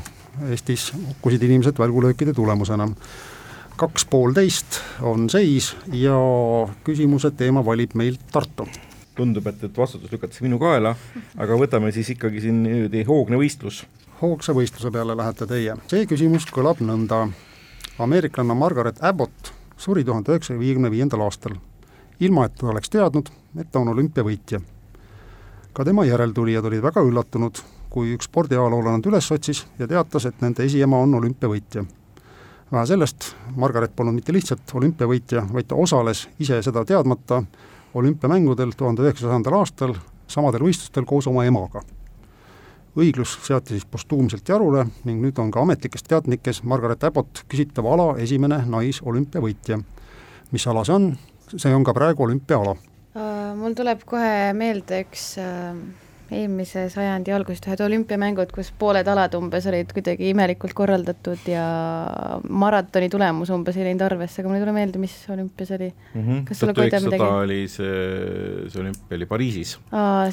Eestis hukkusid inimesed välgulöökide tulemusena kaks poolteist on seis ja küsimuse teema valib meil Tartu. tundub, et, et vastutus lükatakse minu kaela, aga võtame siis ikkagi siin niimoodi hoogne võistlus. hoogsa võistluse peale lähete teie. see küsimus kõlab nõnda. Ameeriklanna Margaret Abbott suri tuhande üheksasaja viiekümne viiendal aastal, ilma et ta oleks teadnud, et ta on olümpiavõitja. ka tema järeltulijad olid väga üllatunud, kui üks spordiajaloolane nad üles otsis ja teatas, et nende esiema on olümpiavõitja vähe sellest, Margaret polnud mitte lihtsalt olümpiavõitja, vaid ta osales ise seda teadmata olümpiamängudel tuhande üheksasajandal aastal samadel võistlustel koos oma emaga. Õiglus seati siis postuumselt jarule ning nüüd on ka ametlikes teadnikes Margaret Abbott küsitava ala esimene naisolümpiavõitja. mis ala see on? see on ka praegu olümpiaala. Äh, mul tuleb kohe meelde üks äh, eelmise sajandi algusest ühed olümpiamängud, kus pooled alad umbes olid kuidagi imelikult korraldatud ja maratoni tulemus umbes ei läinud arvesse, aga mul ei tule meelde, mis olümpia see oli mm. -hmm. kas sulle kohe teab midagi? oli see, see olümpia oli Pariisis.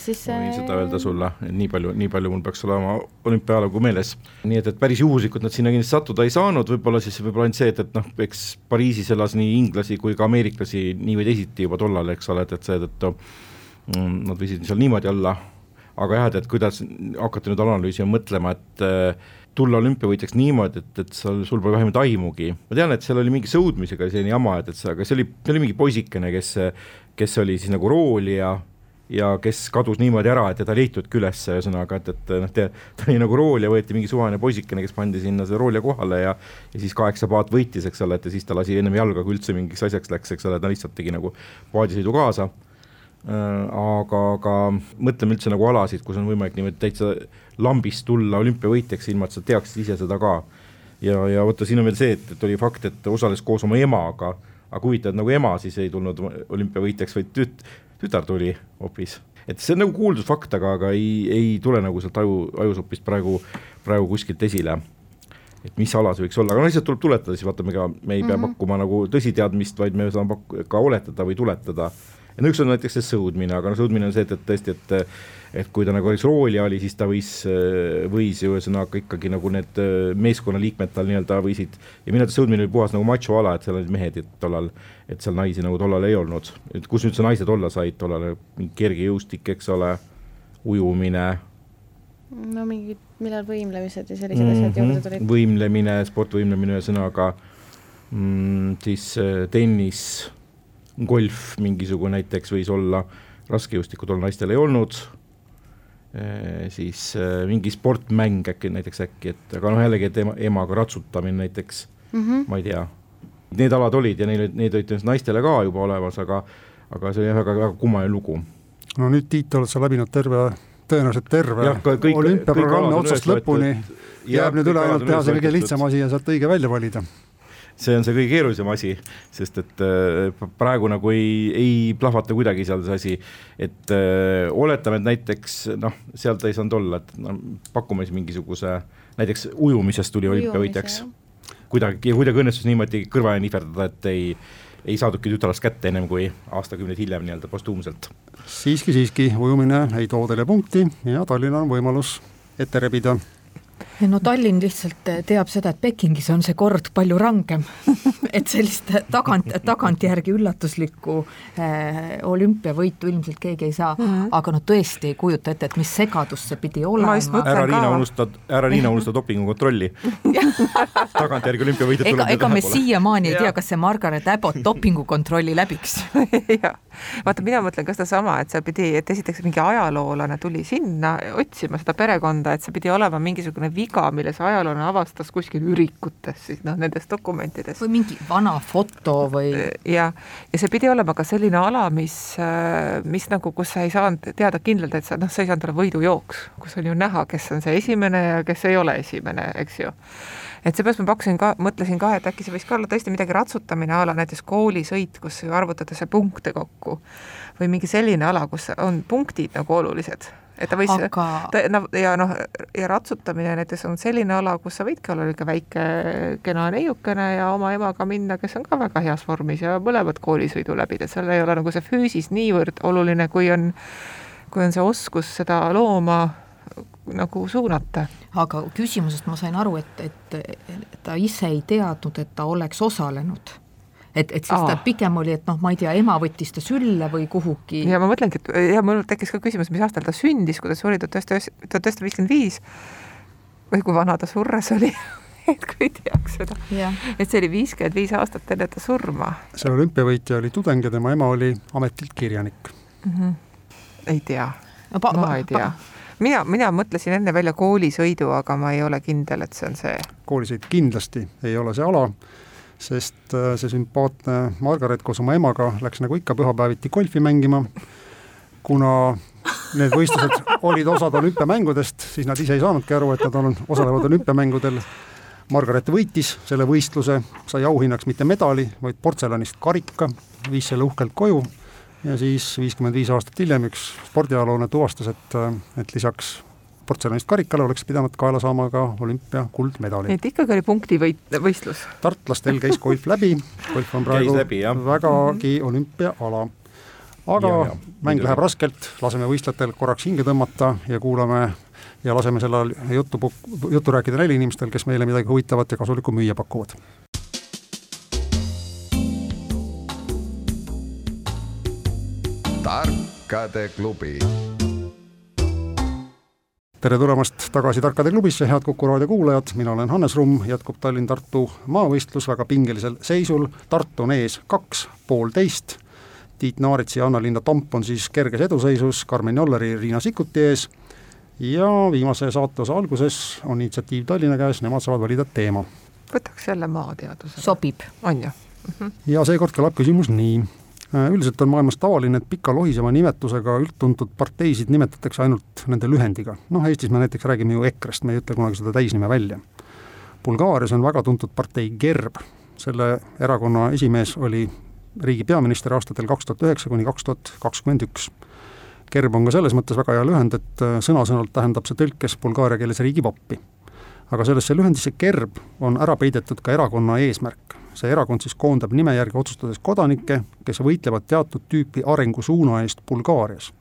siis see võin seda öelda sulle, nii palju, nii palju mul peaks olema olümpiaajalugu meeles. nii et, et päris juhuslikult nad sinna kindlasti sattuda ei saanud, võib-olla siis võib-olla ainult see, et, et noh, eks Pariisis elas nii inglasi kui ka ameeriklasi nii või teisiti juba tollal, eks ole, et, et seetõttu mm, nad võisid seal niimoodi olla aga jah, et, et kuidas hakata nüüd analüüsima, mõtlema, et äh, tulla olümpiavõitjaks niimoodi, et, et seal, sul pole vähemalt aimugi, ma tean, et seal oli mingi sõudmisega selline jama, et, et see, aga see oli, see oli mingi poisikene, kes, kes oli siis nagu roolija ja kes kadus niimoodi ära, et teda ei leitudki üles, ühesõnaga, et, et noh, ta oli nagu roolija, võeti mingi suvaline poisikene, kes pandi sinna selle roolija kohale ja ja siis kaheksa paat võitis, eks ole, et ja siis ta lasi ennem jalga, kui üldse mingiks asjaks läks, eks ole, ta lihtsalt tegi nagu paadisõidu kaasa aga, aga mõtleme üldse nagu alasid, kus on võimalik niimoodi täitsa lambist tulla olümpiavõitjaks, ilma et sa teaksid ise seda ka. ja, ja vaata, siin on veel see, et, et oli fakt, et osales koos oma emaga, aga huvitav, et nagu ema siis ei tulnud olümpiavõitjaks, vaid tüt-, tütar tuli hoopis. et see on nagu kuuldud fakt, aga, aga ei, ei tule nagu sealt aju, ajusopist praegu, praegu kuskilt esile et mis ala see võiks olla, aga no lihtsalt tuleb tuletada, siis vaata, me ka, me ei pea mm -hmm. pakkuma nagu tõsiteadmist, vaid me saame pakku-, ka oletada või tuletada ja no üks on näiteks see sõudmine, aga no sõudmine on see, et, et tõesti, et et kui ta nagu näiteks roolija oli, siis ta võis, võis ju ühesõnaga ikkagi nagu need meeskonnaliikmed tal nii-öelda võisid. Ja minu arvates sõudmine oli puhas nagu macho ala, et seal olid mehed tollal, et seal naisi nagu tollal ei olnud, et kus üldse naised olla said tollal, mingi kergejõustik, eks ole, ujumine. No mingid, millal võimlemised ja sellised mm -hmm. asjad juurde tulid. võimlemine, sportvõimlemine ühesõnaga mm,, siis tennis golf mingisugune näiteks võis olla, raskejõustikku tol naistel ei olnud, siis mingi sportmäng äkki näiteks äkki, et aga noh, jällegi, et ema, emaga ratsutamine näiteks mm, -hmm. ma ei tea. Need alad olid ja neil, need olid naistele ka juba olemas, aga aga see oli väga, väga kummaline lugu. no nüüd Tiit, oled sa läbinud terve, tõenäoliselt terve olümpiaprogrammi otsast lõpuni, jääb nüüd üle ainult teha see kõige lihtsam asi ja sealt õige välja valida see on see kõige keerulisem asi, sest et äh, praegu nagu ei, ei plahvata kuidagi seal see asi, et öö, äh, oletame, et näiteks noh, sealt ei saanud olla, et no pakume siis mingisuguse, näiteks ujumisest tuli olümpiavõitjaks. kuidagi, kuidagi õnnestus niimoodi kõrvale nihverdada, et ei ei saadudki tütarlast kätte ennem kui aastakümneid hiljem nii-öelda postuumselt. siiski, siiski, ujumine ei too teile punkti ja Tallinnal on võimalus ette rebida no Tallinn lihtsalt eh, teab seda, et Pekingis on see kord palju rangem. Et sellist tagant, tagantjärgi üllatuslikku äh, olümpiavõitu ilmselt keegi ei saa. Mm, -hmm. aga no tõesti ei kujuta ette, et mis segadus see pidi olema. ära Riina unusta, ära Riina unusta dopingukontrolli tagantjärgi olümpiavõitjad ega, ega me siiamaani ei tea, kas see Margaret Abbott dopingukontrolli läbiks. Jah, vaata, mina mõtlen ka sedasama, et see pidi, et esiteks mingi ajaloolane tuli sinna otsima seda perekonda, et see pidi olema mingisugune viga, viga, mille see ajaloolane avastas kuskil ürikutes siis noh, nendes dokumentides. või mingi vana foto või. ja, ja see pidi olema ka selline ala, mis, mis nagu, kus sa ei saanud teada kindlalt, et sa noh, sa ei saanud olla võidujooks, kus on ju näha, kes on see esimene ja kes ei ole esimene, eks ju et seepärast ma pakkusin ka, mõtlesin ka, et äkki see võiks ka olla tõesti midagi ratsutamine a la näiteks koolisõit, kus arvutatakse punkte kokku või mingi selline ala, kus on punktid nagu olulised et ta võis Aga..., ta no ja noh, ja ratsutamine näiteks on selline ala, kus sa võidki olla niisugune väike kena neiukene ja oma emaga minna, kes on ka väga heas vormis ja mõlemad koolisõidu läbida, seal ei ole nagu see füüsis niivõrd oluline, kui on, kui on see oskus seda looma nagu suunata. aga küsimusest ma sain aru, et, et, et ta ise ei teadnud, et ta oleks osalenud et, et siis ta pigem oli, et noh, ma ei tea, ema võttis ta sülle või kuhugi. ja ma mõtlengi, et ja mul tekkis ka küsimus, mis aastal ta sündis, kui ta suri tuhat üheksasada, tuhat üheksasada viiskümmend viis või kui vana ta surres oli et kui teaks seda. et see oli viiskümmend viis aastat enne ta surma. see olümpiavõitja oli tudeng ja tema ema oli ametilt kirjanik mm. -hmm. ei tea no,, ma ei tea mina, mina mõtlesin enne välja koolisõidu, aga ma ei ole kindel, et see on see. koolisõit kindlasti ei ole see ala sest äh, see sümpaatne Margaret koos oma emaga läks nagu ikka pühapäeviti golfi mängima, kuna need võistlused olid osad olümpiamängudest, siis nad ise ei saanudki aru, et nad on, osalevad olümpiamängudel. Margaret võitis selle võistluse, sai auhinnaks mitte medali, vaid portselanist karika, viis selle uhkelt koju ja siis viiskümmend viis aastat hiljem üks spordiajaloolane tuvastas, et, et lisaks portselanist karikale oleks pidanud kaela saama ka olümpia kuldmedali. et ikkagi oli punktivõit, võistlus? tartlastel käis golf läbi, golf on praegu läbi, vägagi olümpiaala. aga ja, ja, mäng läheb raskelt, laseme võistlejatel korraks hinge tõmmata ja kuulame ja laseme sel ajal juttu, juttu rääkida neil inimestel, kes meile midagi huvitavat ja kasulikku müüa pakuvad. tarkade klubi tere tulemast tagasi Tarkade klubisse, head Kuku raadio kuulajad, mina olen Hannes Rumm, jätkub Tallinn-Tartu maavõistlus väga pingelisel seisul, Tartu on ees kaks, poolteist, Tiit Naarits ja Anna-Linda Tomp on siis kerges eduseisus Karmen Jolleri, Riina Sikkuti ees ja viimase saateosa alguses on initsiatiiv Tallinna käes, nemad saavad valida teema. võtaks jälle maateaduse. sobib. on ju mm? -hmm. ja seekord kõlab küsimus nii üldiselt on maailmas tavaline, et pika lohiseva nimetusega üldtuntud parteisid nimetatakse ainult nende lühendiga. noh, Eestis me näiteks räägime ju EKRE-st, me ei ütle kunagi seda täisnime välja. Bulgaarias on väga tuntud partei GERB, selle erakonna esimees oli riigi peaminister aastatel kaks tuhat üheksa kuni kaks tuhat kakskümmend üks. GERB on ka selles mõttes väga hea lühend, et äh, sõna-sõnalt tähendab see tõlkes bulgaaria keeles riigipappi. aga sellesse lühendisse GERB on ära peidetud ka erakonna eesmärk see erakond siis koondab nime järgi otsustades kodanikke, kes võitlevad teatud tüüpi arengusuuna eest Bulgaarias.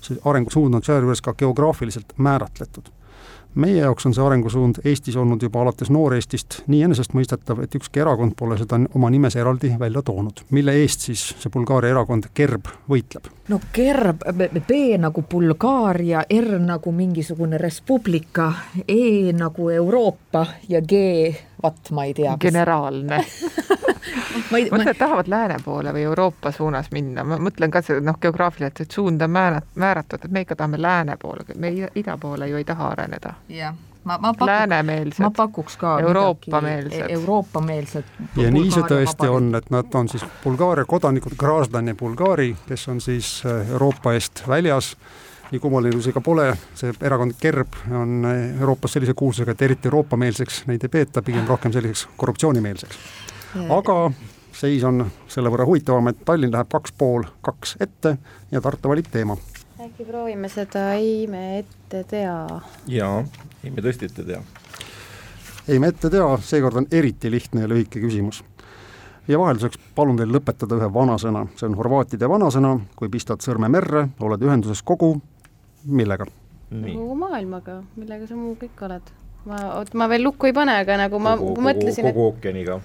see arengusuund on sealjuures ka geograafiliselt määratletud meie jaoks on see arengusuund Eestis olnud juba alates Noor-Eestist nii enesestmõistetav, et ükski erakond pole seda oma nimes eraldi välja toonud. mille eest siis see Bulgaaria erakond GERB võitleb? no GERB, B nagu Bulgaaria, R nagu mingisugune Res Publica, E nagu Euroopa ja G, vat ma ei tea. generaalne ma ei, mõtlen, et tahavad lääne poole või Euroopa suunas minna, ma mõtlen ka see noh, geograafiliselt, et suund on määrat-, määratud, et me ikka tahame lääne poole, me ida poole ju ei taha areneda. jah ma, ma pakuks, läänemeelsed, ma pakuks ka Euroopa-meelsed. Euroopa-meelsed. ja nii see tõesti on, et nad on siis Bulgaaria kodanikud, Graaslani Bulgaari, kes on siis äh, Euroopa eest väljas nii kummaline see ka pole, see erakond GERB on äh, Euroopas sellise kuulsusega, et eriti Euroopa-meelseks neid ei peeta, pigem rohkem selliseks korruptsioonimeelseks. aga seis on selle võrra huvitavam, et Tallinn läheb kaks pool kaks ette ja Tartu valib teema. äkki proovime seda ei me ette tea? jaa, ei me tõesti ette tea. ei me ette tea, seekord on eriti lihtne ja lühike küsimus. ja vahelduseks palun teil lõpetada ühe vanasõna, see on horvaatide vanasõna, kui pistad sõrme merre, oled ühenduses kogu, millega? kogu maailmaga, millega sa muu kõik oled? ma, oot, ma veel lukku ei pane, aga nagu ma kogu, mõtlesin, et kogu ookeaniga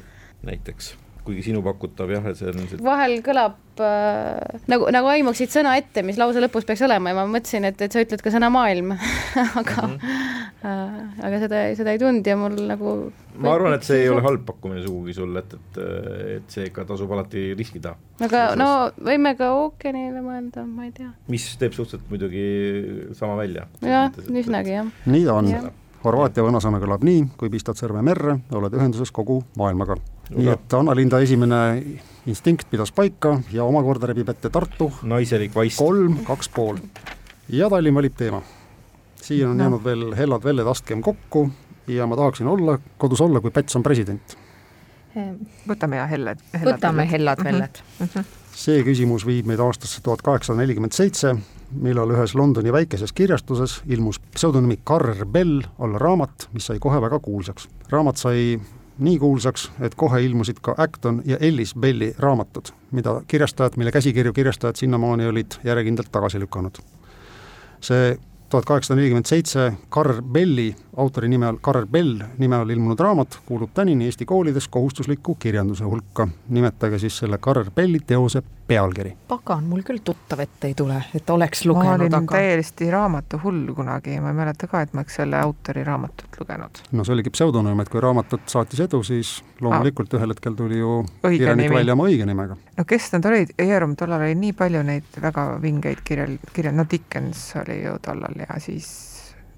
näiteks kuigi sinu pakutav jah, et see on see... vahel kõlab äh, nagu, nagu aimuksid sõna ette, mis lause lõpus peaks olema ja ma mõtlesin, et, et sa ütled ka sõna maailm aga mm, -hmm. äh, aga seda, seda ei tulnud ja mul nagu ma arvan, et see ei ole halb pakkumine sugugi sulle, et, et, et see ikka tasub alati riskida. aga no võime ka ookeanile mõelda, ma ei tea. mis teeb suhteliselt muidugi sama välja. jah, üsnagi jah. nii ta on. Horvaatia vanasõna kõlab nii, kui pistad sõrme merre, oled ühenduses kogu maailmaga nii et Anna-Linda esimene instinkt pidas paika ja omakorda rebib ette Tartu. naiselik vaist. kolm, kaks pool. ja Tallinn valib teema. siia on no. jäänud veel hellad velled astkem kokku ja ma tahaksin olla, kodus olla, kui Päts on president. võtame ja helled, hellad. võtame hellad velled mm. -hmm. see küsimus viib meid aastasse tuhat kaheksasada nelikümmend seitse, millal ühes Londoni väikeses kirjastuses ilmus pseudonüümi Carr Bell alla raamat, mis sai kohe väga kuulsaks. raamat sai nii kuulsaks, et kohe ilmusid ka Acton ja Ellis Belli raamatud, mida kirjastajad, mille käsikirju kirjastajad sinnamaani olid järjekindlalt tagasi lükanud. see tuhat kaheksasada nelikümmend seitse Carr Belli, autori nime all, Carr Bell nime all ilmunud raamat kuulub tänini Eesti koolides kohustusliku kirjanduse hulka. nimetage siis selle Carr Belli teose pealkiri. pagan, mul küll tuttav ette ei tule, et oleks lugenud, aga ma olin aga... täiesti raamatuhull kunagi ma ei mäleta ka, et ma oleks selle autori raamatut lugenud. no see oligi pseudonüüm, et kui raamatut saatis edu, siis loomulikult ah. ühel hetkel tuli ju kirjanik välja oma õige nimega. no kes nad olid, Eerum, tollal oli nii palju neid väga vingeid kirjal, kirja, no Dickens oli ju tollal ja siis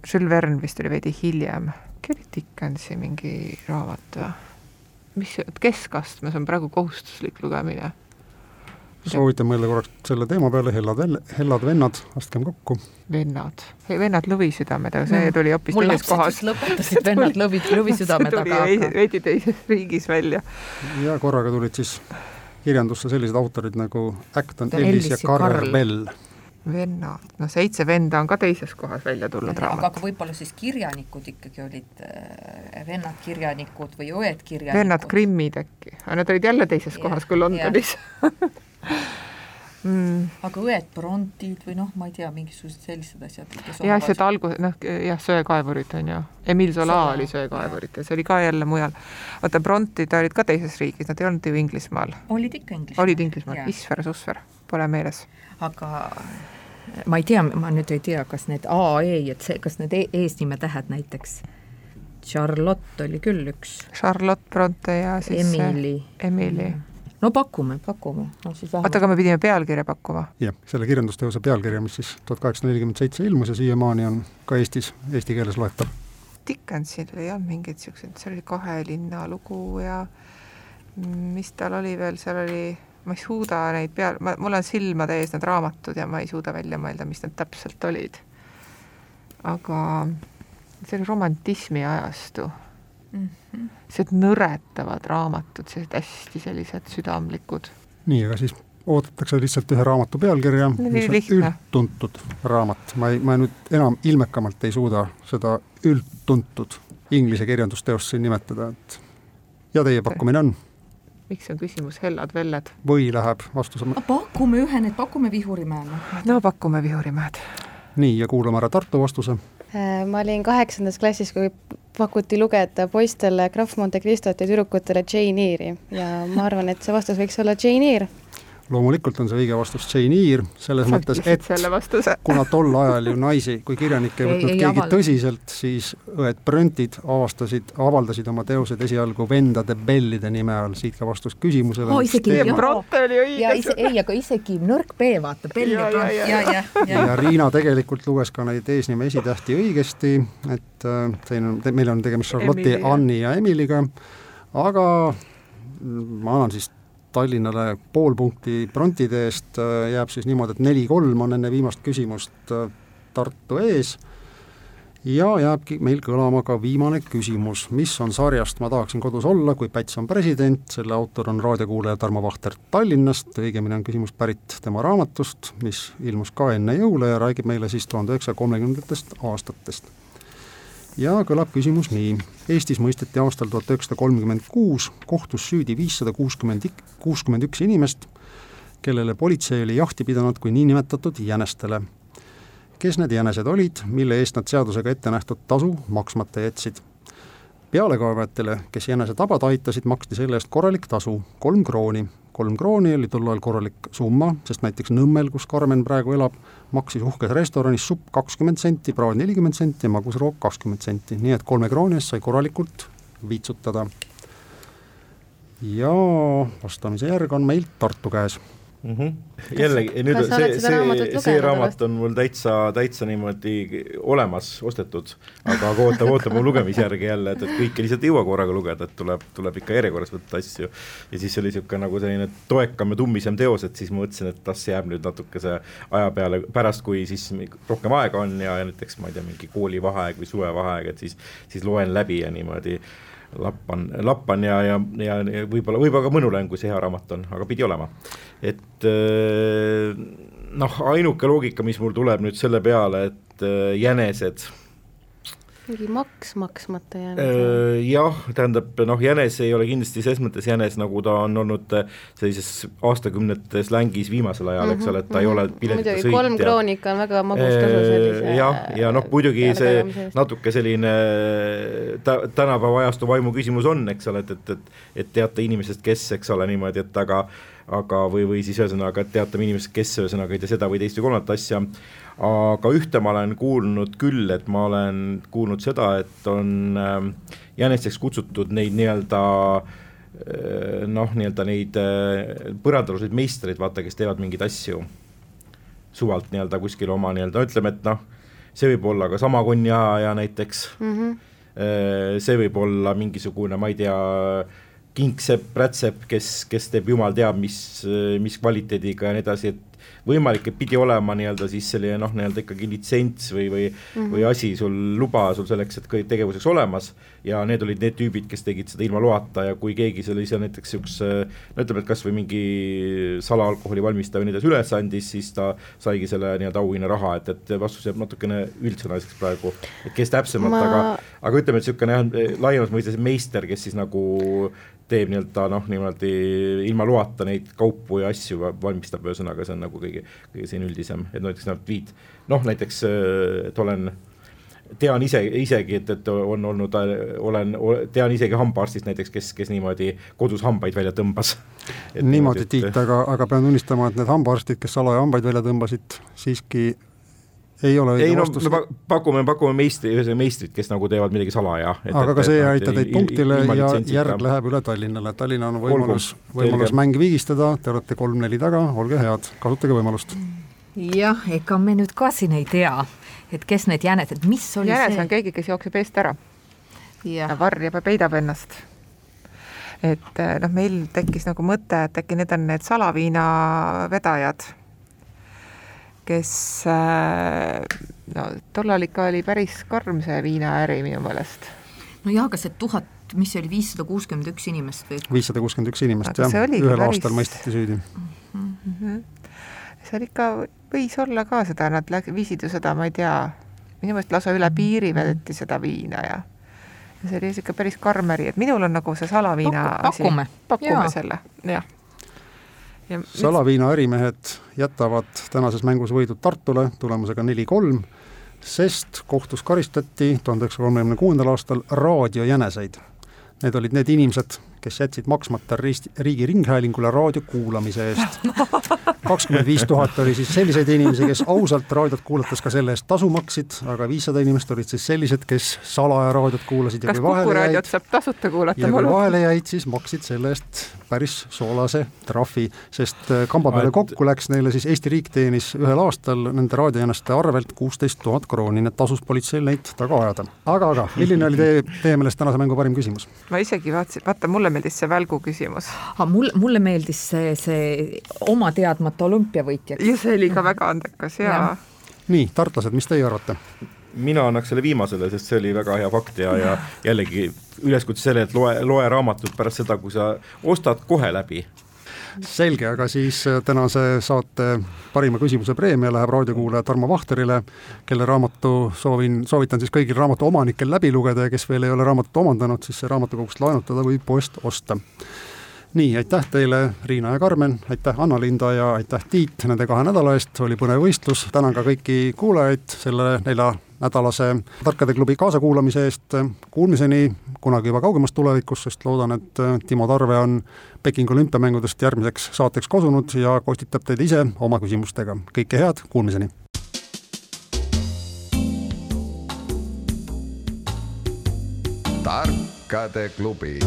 Jules Verne vist oli veidi hiljem, äkki oli Dickensi mingi raamat või? mis, keskastmes on praegu kohustuslik lugemine soovitan mõelda korraks selle teema peale, hellad, hellad vennad, astkem kokku. vennad, vennad lõvisüdamed, aga see tuli hoopis teises kohas. lõpetasid vennad lõvi, lõvisüdamed, aga veidi teises riigis välja. ja korraga tulid siis kirjandusse sellised autorid nagu Acton Ellis ja Carver Bell vennad, no Seitse venda on ka teises kohas välja tulnud raamat. aga võib-olla siis kirjanikud ikkagi olid äh, vennad kirjanikud või õed kirjanikud? vennad Grimmid äkki, aga nad olid jälle teises yeah, kohas kui Londonis mm.. aga õed Brontid või noh, ma ei tea, mingisugused sellised asjad. jah, seda algus, noh jah, söekaevurid on ju, Emile Zola Sola, oli söekaevurites, oli ka jälle mujal. vaata, Brontid olid ka teises riigis, nad ei olnud ju Inglismaal. olid ikka Inglismaal. olid Inglismaal, Isver, Susver, pole meeles. aga ma ei tea, ma nüüd ei tea, kas need A, E ja C, kas need e eesnimetähed näiteks Charlotte oli küll üks. Charlotte Bronte ja siis Emily. Emily mm no pakume, pakume no,. oota, aga me pidime pealkirja pakkuma? jah, selle kirjandusteose pealkirja, mis siis tuhat kaheksasada nelikümmend seitse ilmus ja siiamaani on ka Eestis eesti keeles loetav. Dickensil ei olnud mingeid niisuguseid, seal oli kahe linna lugu ja mis tal oli veel, seal oli, ma ei suuda neid peal, ma, mul on silmade ees need raamatud ja ma ei suuda välja mõelda, mis need täpselt olid. aga see oli romantismi ajastu mm. Sellised nõretavad raamatud, sellised hästi sellised südamlikud. nii, aga siis oodatakse lihtsalt ühe raamatu pealkirja, mis on üldtuntud raamat, ma ei, ma nüüd enam ilmekamalt ei suuda seda üldtuntud inglise kirjandusteost siin nimetada, et ja teie pakkumine on? miks on küsimus hellad velled? või läheb vastuse pakume ühe, nüüd pakume Vihurimäe. no pakume Vihurimäed. nii, ja kuulame ära Tartu vastuse Äh, ma olin kaheksandas klassis, kui pakuti lugeda poistele Graf Monte Cristot ja tüdrukutele Jane Eyre'i ja ma arvan, et see vastus võiks olla Jane Eyre loomulikult on see õige vastus Jane Eyre, selles Sa mõttes, et kuna tol ajal ju naisi kui kirjanikke ei võtnud ei, ei keegi avalda. tõsiselt, siis õed Bröntid avastasid, avaldasid oma teosed esialgu vendade Bellide nime all, siit ka vastus küsimusele oh,. isegi, oli õige. ei, aga isegi nõrk B, vaata, Bell ja, ja, ja, ja, ja, ja. ja Riina tegelikult luges ka neid eesnime esitähti õigesti, et äh, siin on, meil on tegemist Charlotte'i, Anni ja Emiliga, aga ma annan siis Tallinnale pool punkti Brontide eest, äh, jääb siis niimoodi, et neli-kolm on enne viimast küsimust äh, Tartu ees. Ja jääbki meil kõlama ka viimane küsimus, mis on sarjast? Ma tahaksin kodus olla, kui Päts on president, selle autor on raadiokuulaja Tarmo Vahter Tallinnast, õigemini on küsimus pärit tema raamatust, mis ilmus ka enne jõule ja räägib meile siis tuhande üheksasaja kolmekümnendatest aastatest ja kõlab küsimus nii. Eestis mõisteti aastal tuhat üheksasada kolmkümmend kuus kohtus süüdi viissada kuuskümmend, kuuskümmend üks inimest, kellele politsei oli jahti pidanud kui niinimetatud jänestele. kes need jänesed olid, mille eest nad seadusega ette nähtud tasu maksmata jätsid? pealekaebajatele, kes jänese tabada aitasid, maksti selle eest korralik tasu, kolm krooni kolm krooni oli tol ajal korralik summa, sest näiteks Nõmmel, kus Karmen praegu elab, maksis uhkes restoranis supp kakskümmend senti, praad nelikümmend senti ja magusroog kakskümmend senti, nii et kolme krooni eest sai korralikult viitsutada. ja vastamise järg on meil Tartu käes mm. -hmm. jällegi, nüüd see, see, see raamat on mul täitsa, täitsa niimoodi olemas, ostetud, aga ootab, ootab mu lugemisjärgi jälle, et, et kõike lihtsalt ei jõua korraga lugeda, et tuleb, tuleb ikka järjekorras võtta asju. ja siis oli niisugune nagu selline toekam ja tummisem teos, et siis ma mõtlesin, et las jääb nüüd natukese aja peale, pärast kui siis rohkem aega on ja, ja näiteks ma ei tea, mingi koolivaheaeg või suvevaheaeg, et siis, siis loen läbi ja niimoodi lappan, lappan ja, ja, ja, ja võib-olla, võib-olla ka mõnulen, kui see hea raamat on, aga pidi olema. et äh, noh, ainuke loogika, mis mul tuleb nüüd selle peale, et äh, jänesed mingi maks maksmata jäänud? Äh, jah, tähendab noh, jänes ei ole kindlasti ses mõttes jänes, nagu ta on olnud äh, sellises aastakümnete slängis viimasel ajal mm, -hmm, eks ole, et ta mm -hmm. ei ole mhm. piletita sõit. kolm krooni ikka on väga magus tasu äh, sellise jah, ja noh, muidugi see natuke selline ta, tänapäeva ajastu vaimu küsimus on, eks ole, et, et, et et teate inimesest, kes, eks ole, niimoodi, et aga aga, või, või siis ühesõnaga, et teatame inimesest, kes ühesõnaga ei tea seda või teist või kolmandat asja aga ühte ma olen kuulnud küll, et ma olen kuulnud seda, et on ähm, jänesteks kutsutud neid nii-öelda äh, noh, nii-öelda neid äh, põrandaaluseid meistreid, vaata, kes teevad mingeid asju suvalt nii-öelda kuskil oma nii-öelda, ütleme, et noh, see võib olla ka sama konniaja näiteks mm, -hmm. see võib olla mingisugune, ma ei tea, kingsepp, rätsep, kes, kes teeb jumal teab mis, mis kvaliteediga ja nii edasi, et võimalik, et pidi olema nii-öelda siis selline noh, nii-öelda ikkagi litsents või, või mm, -hmm. või asi sul, luba sul selleks, et kõik tegevuseks olemas ja need olid need tüübid, kes tegid seda ilma loata ja kui keegi selle ise näiteks niisuguse no ütleme, et kas või mingi salaalkoholi valmistaja või nii edasi üles andis, siis ta saigi selle nii-öelda auhinnaraha, et, et vastus jääb natukene üldsõnaliseks praegu, et kes täpsemalt Ma..., aga aga ütleme, et niisugune jah, laiemas mõistes meister, kes siis nagu teeb nii-öelda noh, niimoodi ilma loata neid kaupu ja asju valmistab, ühesõnaga see on nagu kõige, kõige selline üldisem, et näiteks nad viid, noh näiteks, et olen tean ise, isegi, et, et on olnud, olen, tean isegi hambaarstist näiteks, kes, kes niimoodi kodus hambaid välja tõmbas. niimoodi, Tiit, aga, aga pean tunnistama, et need hambaarstid, kes salaja hambaid välja tõmbasid, siiski ei ole õige ei, no, vastus. me pakume, pakume meistri, ühesõnaga meistrit, kes nagu teevad midagi salaja. aga ka see ei aita teid punktile ja järg läheb üle Tallinnale, Tallinnal on võimalus, võimalus mäng vigistada, te olete kolm-neli taga, olge head, kasutage võimalust. jah, ega me nüüd ka siin ei tea, et kes need jänesed, mis oli jänes see? on keegi, kes jookseb eest ära. varjab ja peidab ennast et noh, meil tekkis nagu mõte, et äkki need on need salaviina vedajad kes äh, no tollal ikka oli päris karm see viinaäri minu meelest. no jah, aga see tuhat, mis see oli, viissada kuuskümmend üks inimest või? viissada kuuskümmend üks inimest aga jah, ühel päris... aastal mõisteti süüdi mm. -hmm. seal ikka võis olla ka seda, nad läk-, viisid ju seda, ma ei tea, minu meelest lausa üle piiri vedeti seda viina ja ja see oli niisugune päris karm äri, et minul on nagu see salaviina Paku, pakume, pakume selle, jah salaviina ärimehed jätavad tänases mängus võidud Tartule tulemusega neli-kolm, sest kohtus karistati tuhande üheksasaja kolmekümne kuuendal aastal raadiojäneseid. Need olid need inimesed, kes jätsid maksmata riigi ringhäälingule raadio kuulamise eest. kakskümmend viis tuhat oli siis selliseid inimesi, kes ausalt raadiot kuulates ka selle eest tasu maksid, aga viissada inimest olid siis sellised, kes salaja raadiot kuulasid ja kas saab tasuta kuulata? ja kui vahele jäid, siis maksid selle eest päris soolase trahvi, sest äh, kamba peale kokku läks neile siis Eesti riik teenis ühel aastal nende raadiojäneste arvelt kuusteist tuhat krooni, nii et tasus politseil neid taga ajada. aga, aga milline oli teie, teie meelest tänase mängu parim küsimus? ma isegi vaatasin, vaata mulle meeldis see välgu küsimus. mul, mulle meeldis see, see oma teadmata olümpiavõitjaks. ja see oli ka väga andekas ja, ja.. nii, tartlased, mis teie arvate? Mina annaks selle viimasele, sest see oli väga hea fakt ja, ja jällegi üleskutse sellele, et loe, loe raamatut pärast seda, kui sa ostad kohe läbi selge, aga siis äh, tänase saate parima küsimuse preemia läheb raadiokuulaja Tarmo Vahterile, kelle raamatu soovin, soovitan siis kõigil raamatu omanikel läbi lugeda ja kes veel ei ole raamatut omandanud, siis see raamatukogust laenutada või poest osta. Nii, aitäh teile, Riina ja Karmen, aitäh Anna-Linda ja aitäh Tiit nende kahe nädala eest, oli põnev võistlus, tänan ka kõiki kuulajaid selle nelja nädalase Tarkade klubi kaasakuulamise eest. Kuulmiseni kunagi juba kaugemas tulevikus, sest loodan, et Timo Tarve on Pekingi olümpiamängudest järgmiseks saateks kosunud ja kostitab teid ise oma küsimustega. kõike head, kuulmiseni! tarkade klubi